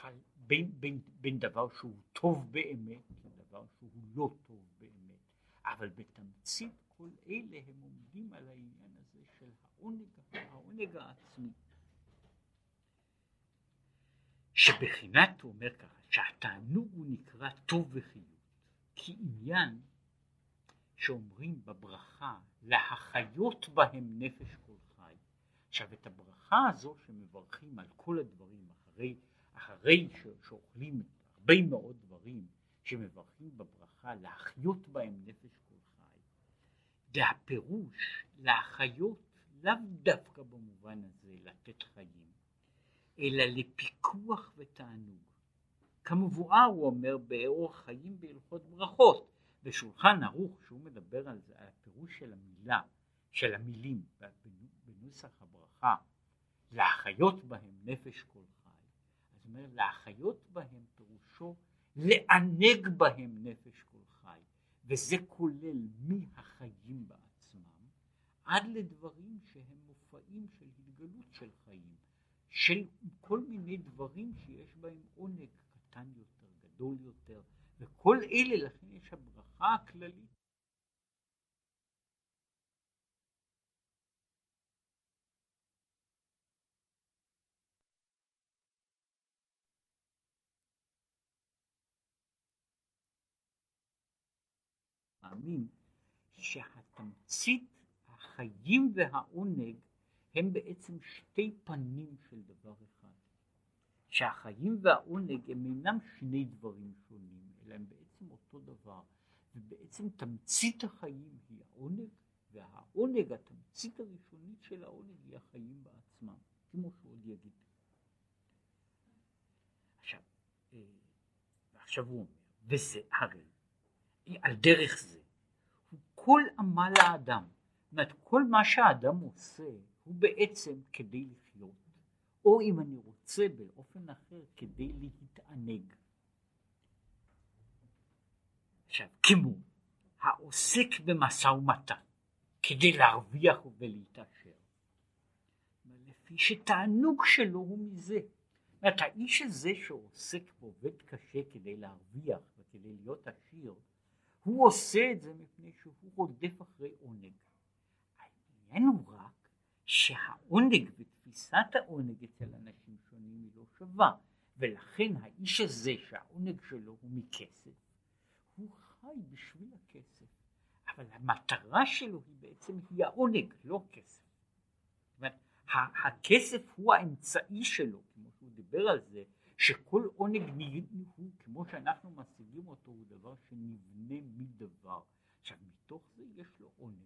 אבל בין, בין, בין דבר שהוא טוב באמת לדבר שהוא לא טוב באמת, אבל בתמצית כל אלה הם עומדים על העניין הזה של העונג, העונג העצמי. שבחינת הוא אומר ככה, שהתענוג הוא נקרא טוב וחיות, כי עניין שאומרים בברכה להחיות בהם נפש כל חי. עכשיו את הברכה הזו שמברכים על כל הדברים אחרי, אחרי שאוכלים הרבה מאוד דברים שמברכים בברכה להחיות בהם נפש כל חי. והפירוש להחיות לאו דווקא במובן הזה לתת חיים, אלא לפיקוח ותענוג. כמבואר הוא אומר באורח חיים בהלכות ברכות, בשולחן ערוך, שהוא מדבר על זה, על הפירוש של המילה של המילים בנוסח הברכה, להחיות בהם נפש כל חי, זאת אומרת להחיות בהם פירושו לענג בהם נפש כל חי, וזה כולל מהחיים בעצמם עד לדברים שהם מופעים של התגלות של חיים, של כל מיני דברים שיש בהם עונג קטן יותר, גדול יותר, וכל אלה לכן יש הברכה הכללית מאמין שהתמצית החיים והעונג הם בעצם שתי פנים של דבר אחד. שהחיים והעונג הם אינם שני דברים שונים, אלא הם בעצם אותו דבר. ובעצם תמצית החיים היא העונג, והעונג, התמצית הראשונית של העונג היא החיים בעצמם, כמו שעוד יגיד. עכשיו, אה, ועכשיו הוא אומר, וזה הרי, על דרך זה, כל עמל האדם. זאת אומרת, כל מה שהאדם עושה הוא בעצם כדי לחיות, או אם אני רוצה באופן אחר, כדי להתענג. עכשיו, כמו העוסק במשא ומתן כדי להרוויח ולהתעשר, לפי שתענוג שלו הוא מזה. זאת אומרת, האיש הזה שעוסק ועובד קשה כדי להרוויח וכדי להיות עשיר, הוא עושה את זה מפני שהוא רודף אחרי עונג. העניין הוא רק שהעונג ותפיסת העונג אצל אנשים שונים היא לא שווה, ולכן האיש הזה שהעונג שלו הוא מכסף, הוא חי בשביל הכסף, אבל המטרה שלו היא בעצם היא העונג, לא כסף. זאת אומרת, הכסף הוא האמצעי שלו, כמו שהוא דיבר על זה, שכל עונג הוא, כמו שאנחנו משיגים אותו, הוא דבר שנבנה מדבר. עכשיו, מתוך זה יש לו עונג.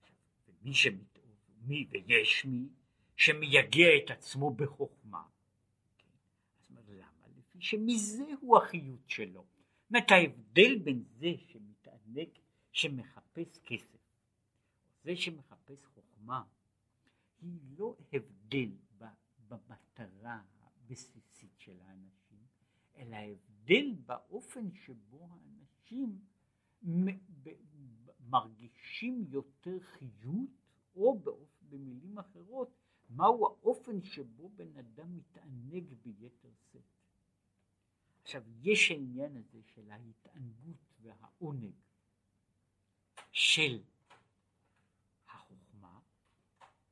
עכשיו, ומי שמת... מי ויש מי שמייגע את עצמו בחוכמה. כן? אז למה? לפי שמזה הוא החיות שלו. זאת אומרת, ההבדל בין זה שמתענג, שמחפש כסף, זה שמחפש חוכמה, היא לא הבדל במטרה הבסיסית של האנשים, אלא ההבדל באופן שבו האנשים מרגישים יותר חיות, או באופן, במילים אחרות, מהו האופן שבו בן אדם מתענג ביתר שאת. עכשיו, יש העניין הזה של ההתענגות והעונג של החוכמה,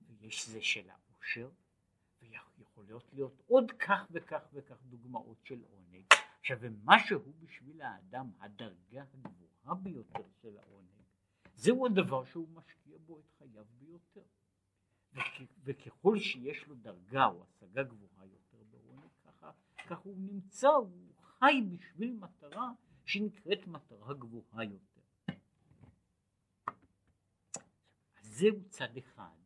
ויש זה של העושר, ויכולות להיות עוד כך וכך וכך דוגמאות של עונג. עכשיו, שהוא בשביל האדם הדרגה הגבוהה ביותר של העונג, זהו הדבר שהוא משקיע בו את חייו ביותר. וכ, וככל שיש לו דרגה או השגה גבוהה יותר בעונג, ככה, ככה הוא נמצא, הוא חי בשביל מטרה שנקראת מטרה גבוהה יותר. זהו צד אחד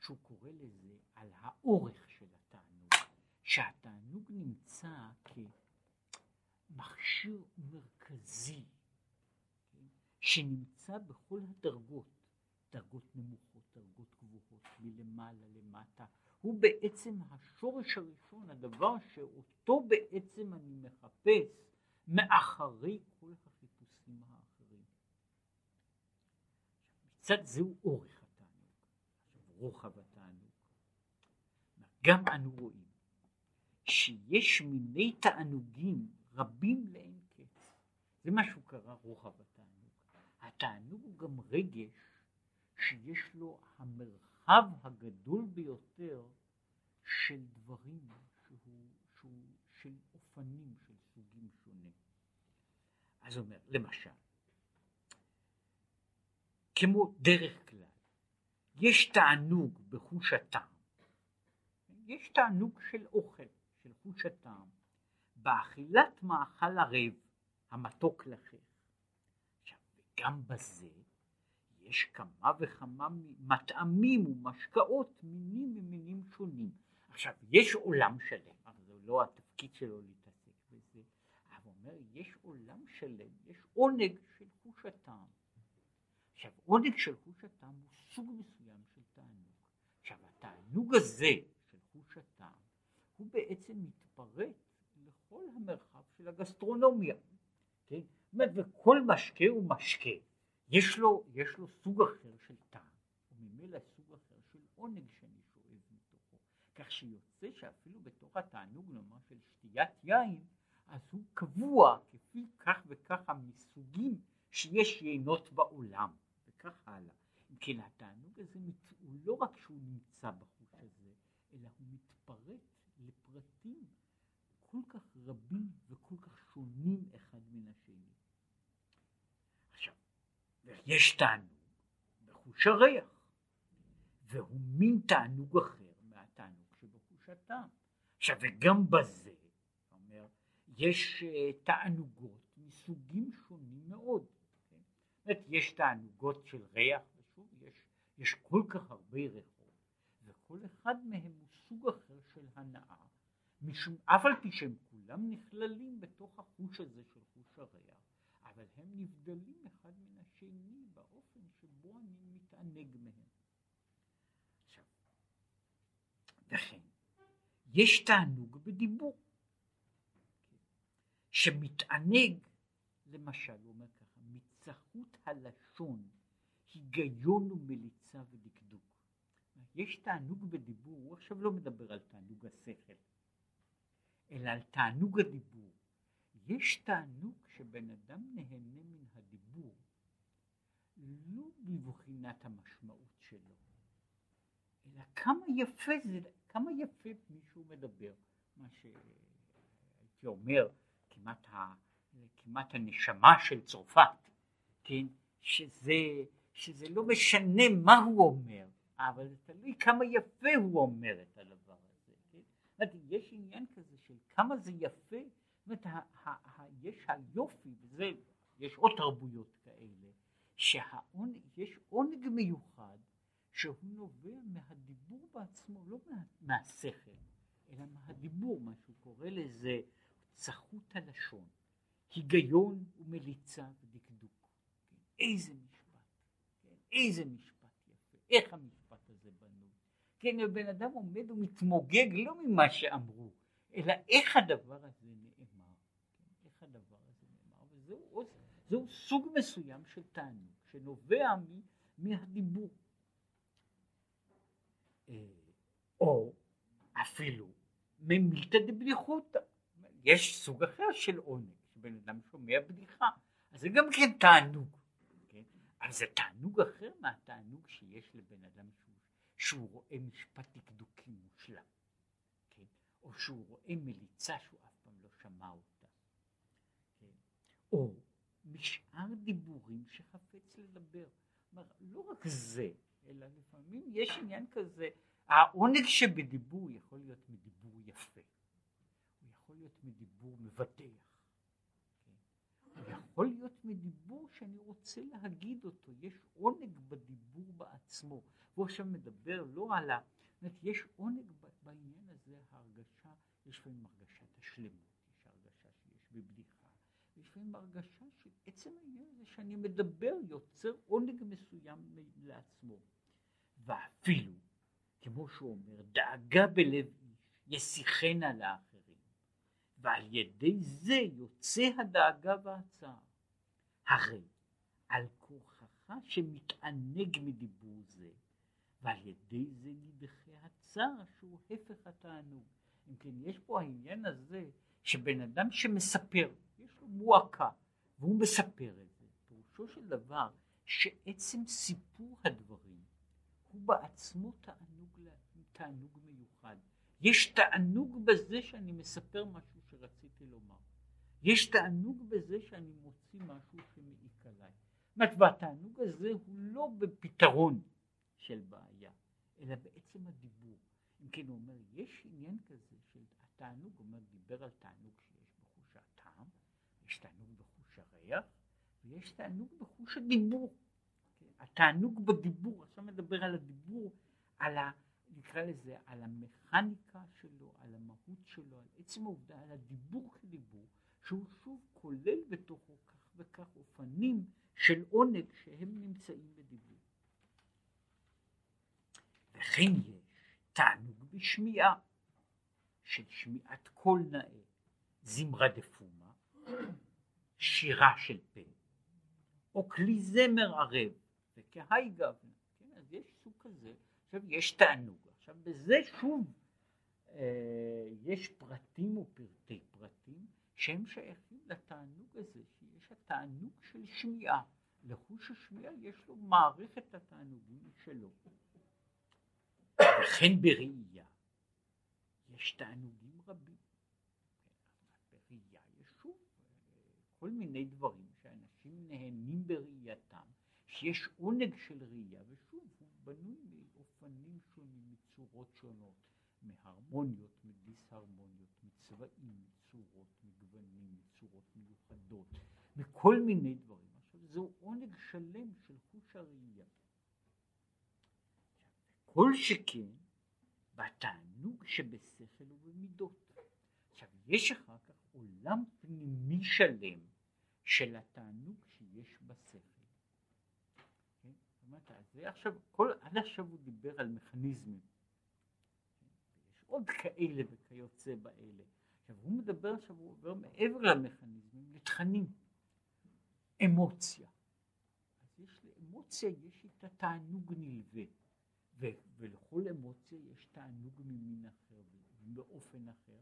שהוא קורא לזה על האורך שהתענוג נמצא כמכשיר מרכזי כן, שנמצא בכל הדרגות, דרגות נמוכות, דרגות גבוהות, מלמעלה למטה, הוא בעצם השורש הראשון, הדבר שאותו בעצם אני מחפש מאחרי כל החיפושים האחרים. מצד זהו אורך התענוג, רוחב התענוג. גם אנו רואים שיש מיני תענוגים רבים לאין קץ. זה מה שהוא קרא רוחב התענוג. התענוג הוא גם רגש שיש לו המרחב הגדול ביותר של דברים שהוא, שהוא של אופנים, של סוגים שונים. אז אומר, למשל, כמו דרך כלל, יש תענוג בחוש הטעם, יש תענוג של אוכל, חוש הטעם, באכילת מאכל ערב, המתוק לכך. עכשיו, וגם בזה יש כמה וכמה מטעמים ומשקאות מינים ממינים שונים. עכשיו, יש עולם שלם, אבל זה לא התפקיד שלו להתעסק בזה, אבל אומר, יש עולם שלם, יש עונג של חוש הטעם. עכשיו עונג של חוש הטעם הוא סוג מסוים של תענוג. עכשיו התענוג הזה הוא בעצם מתפרץ לכל המרחב של הגסטרונומיה. כן? זאת אומרת, וכל משקה הוא משקה. יש לו, יש לו סוג אחר של טעם, וממילא סוג אחר של עונג שאני שואב מתוכו. כך שיוצא שאפילו בתוך התענוג נאמר של שתיית יין, אז הוא קבוע כפי כך וככה מסוגים שיש יינות בעולם, וכך הלאה. אם כן התענוג הזה הוא לא רק שהוא נמצא בחוש הזה, אלא הוא מתפרץ לפרטים כל כך רבים וכל כך שונים אחד מן השני. עכשיו, יש תענוג בחוש הריח, והוא מין תענוג אחר מהתענוג שבחוש הטעם. עכשיו, וגם בזה, אומר, יש uh, תענוגות מסוגים שונים מאוד. כן? יש תענוגות של ריח, ושוב, יש, יש כל כך הרבה ריחות, וכל אחד מהם הוא סוג אחר של הנאה, משום אף על פי שהם כולם נכללים בתוך החוש הזה של חוש הריח, אבל הם נבדלים אחד מן השני באופן שבו אני מתענג מהם. עכשיו, וכן, יש תענוג בדיבור, שמתענג, למשל, הוא אומר ככה, מצחות הלשון, היגיון ומליצה ודקדוק. יש תענוג בדיבור, הוא עכשיו לא מדבר על תענוג השכל, אלא על תענוג הדיבור. יש תענוג שבן אדם נהנה מן הדיבור, לא בבחינת המשמעות שלו, אלא כמה יפה זה, כמה יפה מישהו מדבר, מה שהייתי אומר, כמעט, ה, כמעט הנשמה של צרפת, כן, שזה, שזה לא משנה מה הוא אומר, אבל זה תלוי כמה יפה הוא אומר את הדבר? אומרת, יש עניין כזה של כמה זה יפה, זאת אומרת, יש היופי, וזה, יש עוד תרבויות כאלה, שיש עונג מיוחד שהוא נובע מהדיבור בעצמו, לא מה, מהשכל, אלא מהדיבור, מה שהוא קורא לזה צחות הלשון, היגיון ומליצה ודקדוק. כן? איזה משפט, כן? איזה משפט יפה, איך המשפט הזה בנוי. כן, בן אדם עומד ומתמוגג לא ממה שאמרו, אלא איך הדבר הזה נאמר. כן? איך הדבר הזה נאמר, וזהו זהו סוג מסוים של תענוג, שנובע מהדיבור. אה, או אפילו ממילתא דבדיחותא. יש סוג אחר של עונג, שבן אדם שומע בדיחה, אז זה גם כן תענוג, כן? אבל זה תענוג אחר מהתענוג שיש לבן אדם שהוא, שהוא רואה משפט דקדוקי מושלם, כן? או שהוא רואה מליצה שהוא אף פעם לא שמע אותה, כן? או משאר דיבורים שחפץ לדבר. כלומר, לא רק זה, אלא לפעמים יש עניין כזה, העונג שבדיבור יכול להיות מדיבור יפה. יכול להיות מדיבור מבטח, כן? הוא יכול להיות מדיבור שאני רוצה להגיד אותו, יש עונג בדיבור בעצמו, הוא עכשיו מדבר לא על ה... זאת אומרת, יש עונג בעניין הזה, ההרגשה, יש לפעמים הרגשת השלמות, יש הרגשה שיש בבדיחה, יש לפעמים הרגשה של עצם העניין הזה שאני מדבר יוצר עונג מסוים לעצמו, ואפילו, כמו שהוא אומר, דאגה בלב איש, ישיחנה לאחר. ועל ידי זה יוצא הדאגה והצער. הרי על כורחך שמתענג מדיבור זה, ועל ידי זה נדחה הצער שהוא הפך התענוג. אם כן, יש פה העניין הזה שבן אדם שמספר, יש לו מועקה, והוא מספר את זה, פירושו של דבר שעצם סיפור הדברים הוא בעצמו תענוג, תענוג מיוחד. יש תענוג בזה שאני מספר משהו שרציתי לומר. יש תענוג בזה שאני מוציא משהו שמעיק עליי. זאת והתענוג הזה הוא לא בפתרון של בעיה, אלא בעצם הדיבור. אם כן, הוא אומר, יש עניין כזה של התענוג, הוא אומר, דיבר על תענוג שיש בחוש הטעם, יש תענוג בחוש הריח, ויש תענוג בחוש הדיבור. התענוג בדיבור, עכשיו מדבר על הדיבור, על ה... נקרא לזה, על המכניקה שלו, על המהות שלו, על עצם העובדה, על הדיבור כדיבור, שהוא שוב כולל בתוכו כך וכך אופנים של עונג שהם נמצאים בדיבור. וכן יש תענוג בשמיעה, של שמיעת קול נאה, זמרה דפומה, שירה של פה, או כלי זמר ערב, וכהי גבנה, כן, אז יש סוג כזה, עכשיו יש תענוג, עכשיו בזה שוב אה, יש פרטים ופרטי פרטים שהם שייכים לתענוג הזה, התענוג של שמיעה, לחוש השמיעה יש לו מערכת התענוגים שלו, וכן בראייה. יש תענוגים רבים, בראייה יש שוב כל מיני דברים שאנשים נהנים בראייתם, שיש עונג של ראייה, ושוב הוא בנוי מאופנים שונים, מצורות שונות, מהרמוניות, מדיסהרמוניות, מצבעים, מצורות, מגוונים, מצורות מיוחדות, מכל מיני דברים. עכשיו זהו עונג שלם של חוש הראייה. כל שכן בתענוג שבשכל ובמידות. עכשיו יש אחר כך עולם פנימי שלם של התענוג שיש בשכל. כן? זה עכשיו, כל, עד עכשיו הוא דיבר על מכניזמים. עוד כאלה וכיוצא באלה. עכשיו הוא מדבר עכשיו, הוא עובר מעבר למכניזמים, לתכנים, אמוציה. אז יש לאמוציה, יש איתה תענוג נלווה, ולכל אמוציה יש תענוג ממין אחר ובאופן אחר,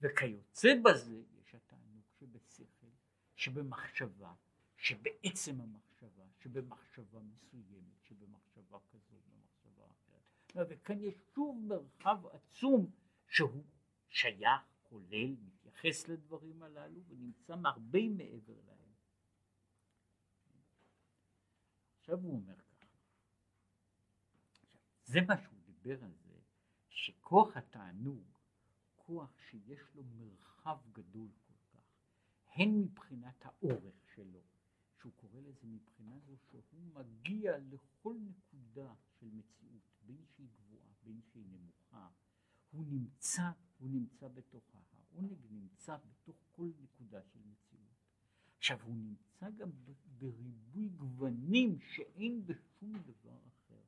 וכיוצא בזה יש התענוג שבשכל, שבמחשבה, שבעצם המחשבה, שבמחשבה מסוימת, שבמחשבה כזאת, במחשבה אחרת. וכאן יש שוב מרחב עצום שהוא שייך, כולל, מתייחס לדברים הללו ונמצא הרבה מעבר להם. עכשיו הוא אומר ככה, זה מה שהוא דיבר על זה, שכוח התענוג, כוח שיש לו מרחב גדול כל כך, הן מבחינת האורך שלו, שהוא קורא לזה מבחינה זו שהוא מגיע לכל נקודה של מציאות, בין שהיא גבוהה, בין שהיא נמוכה, הוא נמצא, הוא נמצא בתוכה, העונג נמצא בתוך כל נקודה של מציאות. עכשיו הוא נמצא גם בריבוי גוונים שאין בשום דבר אחר,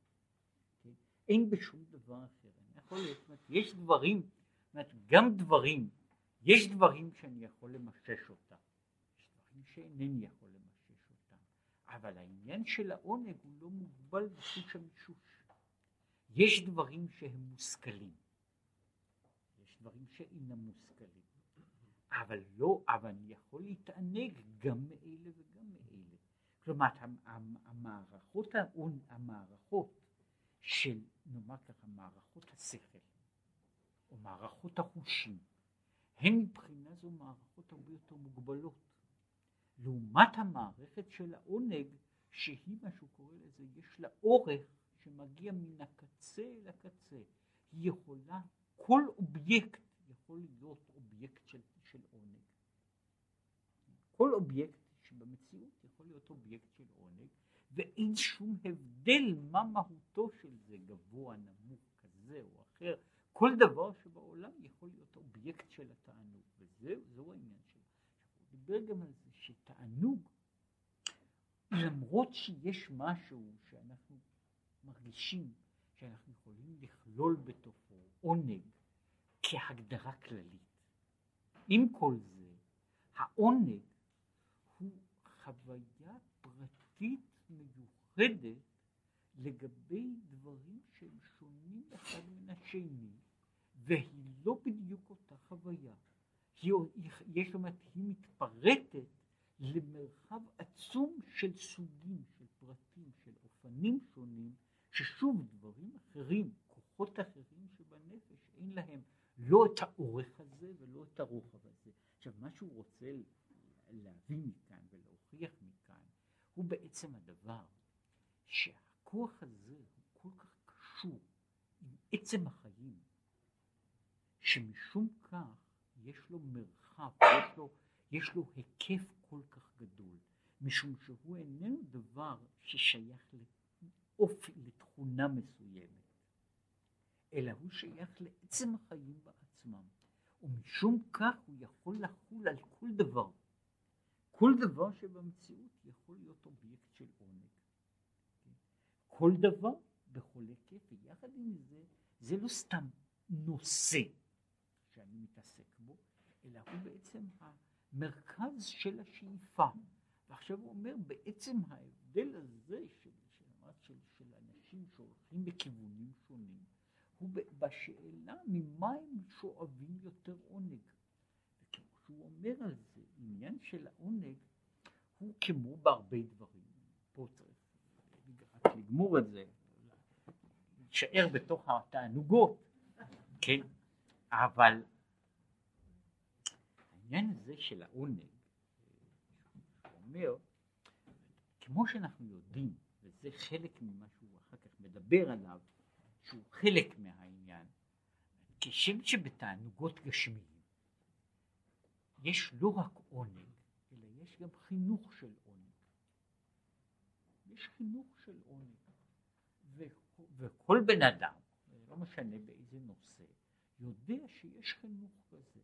כן? אין בשום דבר אחר, אני יכול להיות, יש דברים, אומרת, גם דברים, יש דברים שאני יכול למשש אותם, יש דברים שאינני יכול למשש אותם, אבל העניין של העונג הוא לא מוגבל בחוש המישוש, יש דברים שהם מושכלים. דברים שאינם מושכלים. אבל לא, אבל אני יכול להתענג גם מאלה וגם מאלה. כלומר, המערכות, המערכות של, נאמר ככה, מערכות השכל, או מערכות החושים, הן מבחינה זו מערכות הרבה יותר מוגבלות. לעומת המערכת של העונג, שהיא מה שהוא קורא לזה, יש לה אורך שמגיע מן הקצה לקצה. היא יכולה כל אובייקט יכול להיות אובייקט של, של עונג. כל אובייקט שבמציאות יכול להיות אובייקט של עונג, ואין שום הבדל מה מהותו של זה, גבוה, נמוך, כזה או אחר. כל דבר שבעולם יכול להיות אובייקט של התענוג, וזהו העניין שלו. הוא דיבר גם על זה שתענוג, למרות שיש משהו שאנחנו מרגישים שאנחנו יכולים לכלול בתוכו עונג כהגדרה כללית. עם כל זה, העונג הוא חוויה פרטית מיוחדת לגבי דברים שהם שונים אחד מן השני, והיא לא בדיוק אותה חוויה. היא, יש אומרת, היא מתפרטת למרחב עצום של סוגים, של פרטים, של אופנים שונים, ששוב דברים אחרים, כוחות אחרים שבנפש, אין להם לא את האורך הזה ולא את הרוחב הזה. עכשיו, מה שהוא רוצה להביא מכאן ולהוכיח מכאן, הוא בעצם הדבר שהכוח הזה הוא כל כך קשור עם עצם החיים, שמשום כך יש לו מרחב, יש לו, יש לו היקף כל כך גדול, משום שהוא איננו דבר ששייך לאופי, לתכונה מסוימת. אלא הוא שייך לעצם החיים בעצמם, ומשום כך הוא יכול לחול על כל דבר. כל דבר שבמציאות יכול להיות אובייקט של עונג. כל דבר בכל היקף, ויחד עם זה, זה לא סתם נושא שאני מתעסק בו, אלא הוא בעצם המרכז של השאיפה. ועכשיו הוא אומר, בעצם ההבדל הזה של, של, של, של אנשים שהולכים בכיוונים שונים, הוא בשאלה ממה הם שואבים יותר עונג. וכמו אומר על זה, עניין של העונג הוא כמו בהרבה דברים. פה צריך רק לגמור את זה, להישאר בתוך התענוגות, כן, אבל העניין הזה של העונג, הוא אומר, כמו שאנחנו יודעים, וזה חלק ממה שהוא אחר כך מדבר עליו, שהוא חלק מהעניין, כשם שבתענוגות גשמיים יש לא רק עונג, אלא יש גם חינוך של עונג. יש חינוך של עונג. וכל בן אדם, לא משנה באיזה נושא, יודע שיש חינוך כזה.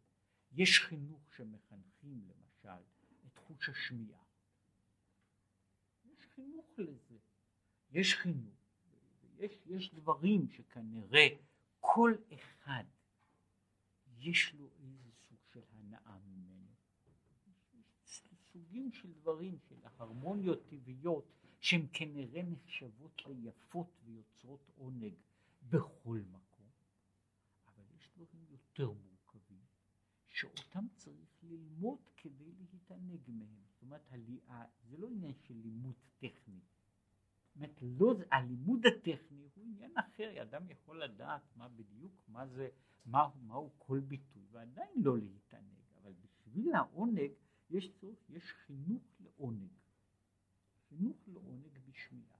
יש חינוך שמחנכים למשל את חוש השמיעה. יש חינוך לזה. יש חינוך. יש, יש דברים שכנראה כל אחד יש לו איזה סוג של הנאה ממנו. סוגים של דברים, של הרמוניות טבעיות, שהן כנראה נחשבות ליפות ויוצרות עונג בכל מקום, אבל יש דברים יותר מורכבים, שאותם צריך ללמוד כדי להתענג מהם. זאת אומרת, זה לא עניין של לימוד טכני. אומרת, לא, הלימוד הטכני הוא עניין אחר, אדם יכול לדעת מה בדיוק, מה זה, מה, מהו כל ביטוי, ועדיין לא להתענג, אבל בשביל העונג יש צורך, יש חינוך לעונג. חינוך לעונג בשמיעה.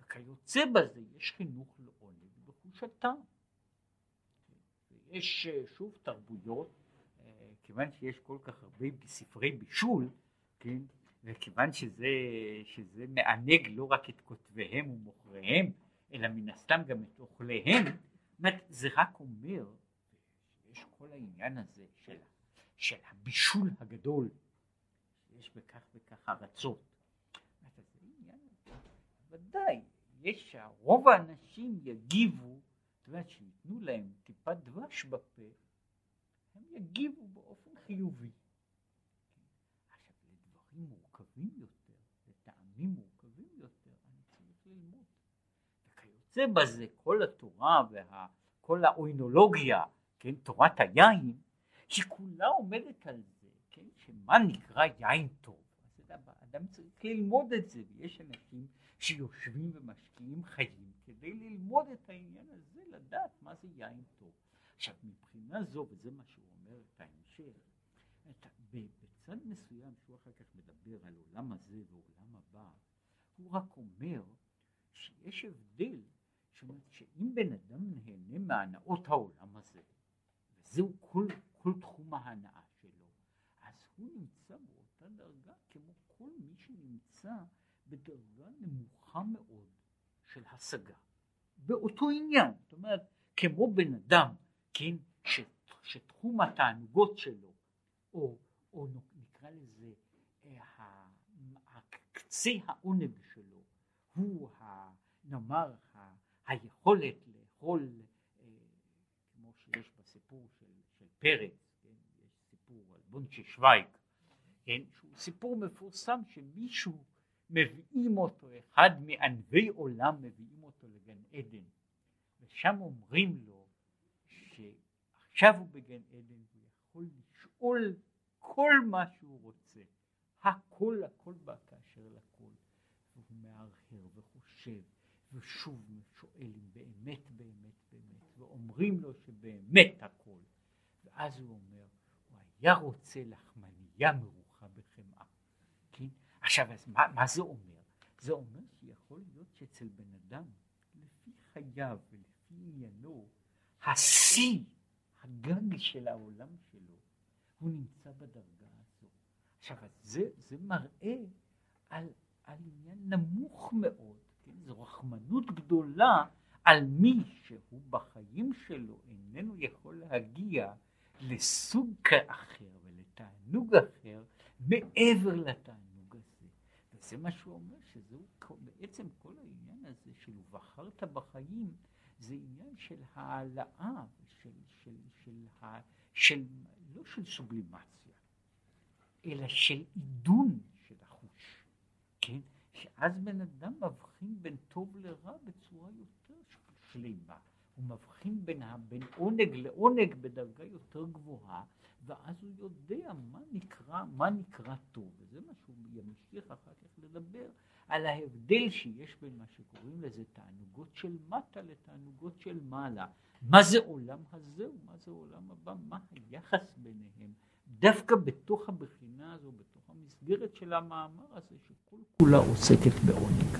וכיוצא בזה יש חינוך לעונג בחוש. ויש אה, שוב תרבויות, אה, כיוון שיש כל כך הרבה ספרי בישול, כן, וכיוון שזה, שזה מענג לא רק את כותביהם ומוכריהם, אלא מן הסתם גם את אוכליהם, זה רק אומר שיש כל העניין הזה של, של הבישול הגדול, שיש בכך וכך ארצות, ודאי, יש שרוב האנשים יגיבו, את יודעת, שייתנו להם טיפת דבש בפה, הם יגיבו באופן חיובי. מורכבים יותר, לטעמים מורכבים יותר, אני צריך ללמוד. וכיוצא בזה, כל התורה וכל האוינולוגיה, כן, תורת היין, היא כולה עומדת על זה, כן, שמה נקרא יין טוב. אדם צריך ללמוד את זה, ויש אנשים שיושבים ומשקיעים חיים כדי ללמוד את העניין הזה, לדעת מה זה יין טוב. עכשיו מבחינה זו, וזה מה שהוא אומר את ההמשך, בצד מסוים שהוא אחר כך מדבר על עולם הזה ועולם הבא, הוא רק אומר שיש הבדל, שאומרת שאם בן אדם נהנה מהנאות העולם הזה, וזהו כל, כל תחום ההנאה שלו, אז הוא נמצא באותה דרגה כמו כל מי שנמצא בדרגה נמוכה מאוד של השגה. באותו עניין, זאת אומרת, כמו בן אדם, כן, ש, שתחום התענוגות שלו, או, או נקרא לזה, אה, קצה העונג שלו, הוא, ה, נאמר, ה, היכולת לאכול, אה, כמו שיש בסיפור של, של פרץ, כן, יש סיפור על בונצ'ה שווייג, כן, שהוא סיפור מפורסם שמישהו מביאים אותו, אחד מענבי עולם מביאים אותו לגן עדן, ושם אומרים לו שעכשיו הוא בגן עדן הוא יכול לשאול כל מה שהוא רוצה, הכל הכל בא כאשר לכל, והוא מהרהר וחושב ושוב שואל אם באמת באמת באמת, ואומרים לו שבאמת הכל, ואז הוא אומר, הוא היה רוצה לחמניה מרוחה בחמאה, כן? עכשיו, אז מה, מה זה אומר? זה אומר שיכול להיות שאצל בן אדם, לפי חייו ולפי עניינו, השיא, הגג של העולם הוא נמצא בדרגה הזו. עכשיו, זה, זה מראה על, על עניין נמוך מאוד, כן? זו רחמנות גדולה על מי שהוא בחיים שלו איננו יכול להגיע לסוג אחר ולתענוג אחר מעבר לתענוג. זה מה שהוא אומר, שזהו בעצם כל העניין הזה של ובחרת בחיים זה עניין של העלאה, של, של, של, של, של, לא של סובלימציה, אלא של עידון של החוש, כן? שאז בן אדם מבחין בין טוב לרע בצורה יותר שלמה. הוא מבחין בין, בין עונג לעונג בדרגה יותר גבוהה, ואז הוא יודע מה נקרא, מה נקרא טוב, וזה מה שהוא ימשיך אחר כך לדבר, על ההבדל שיש בין מה שקוראים לזה תענוגות של מטה לתענוגות של מעלה. מה זה עולם הזה ומה זה עולם הבא, מה היחס ביניהם, דווקא בתוך הבחינה הזו, בתוך המסגרת של המאמר הזה, שכל כולה עוסקת בעונג.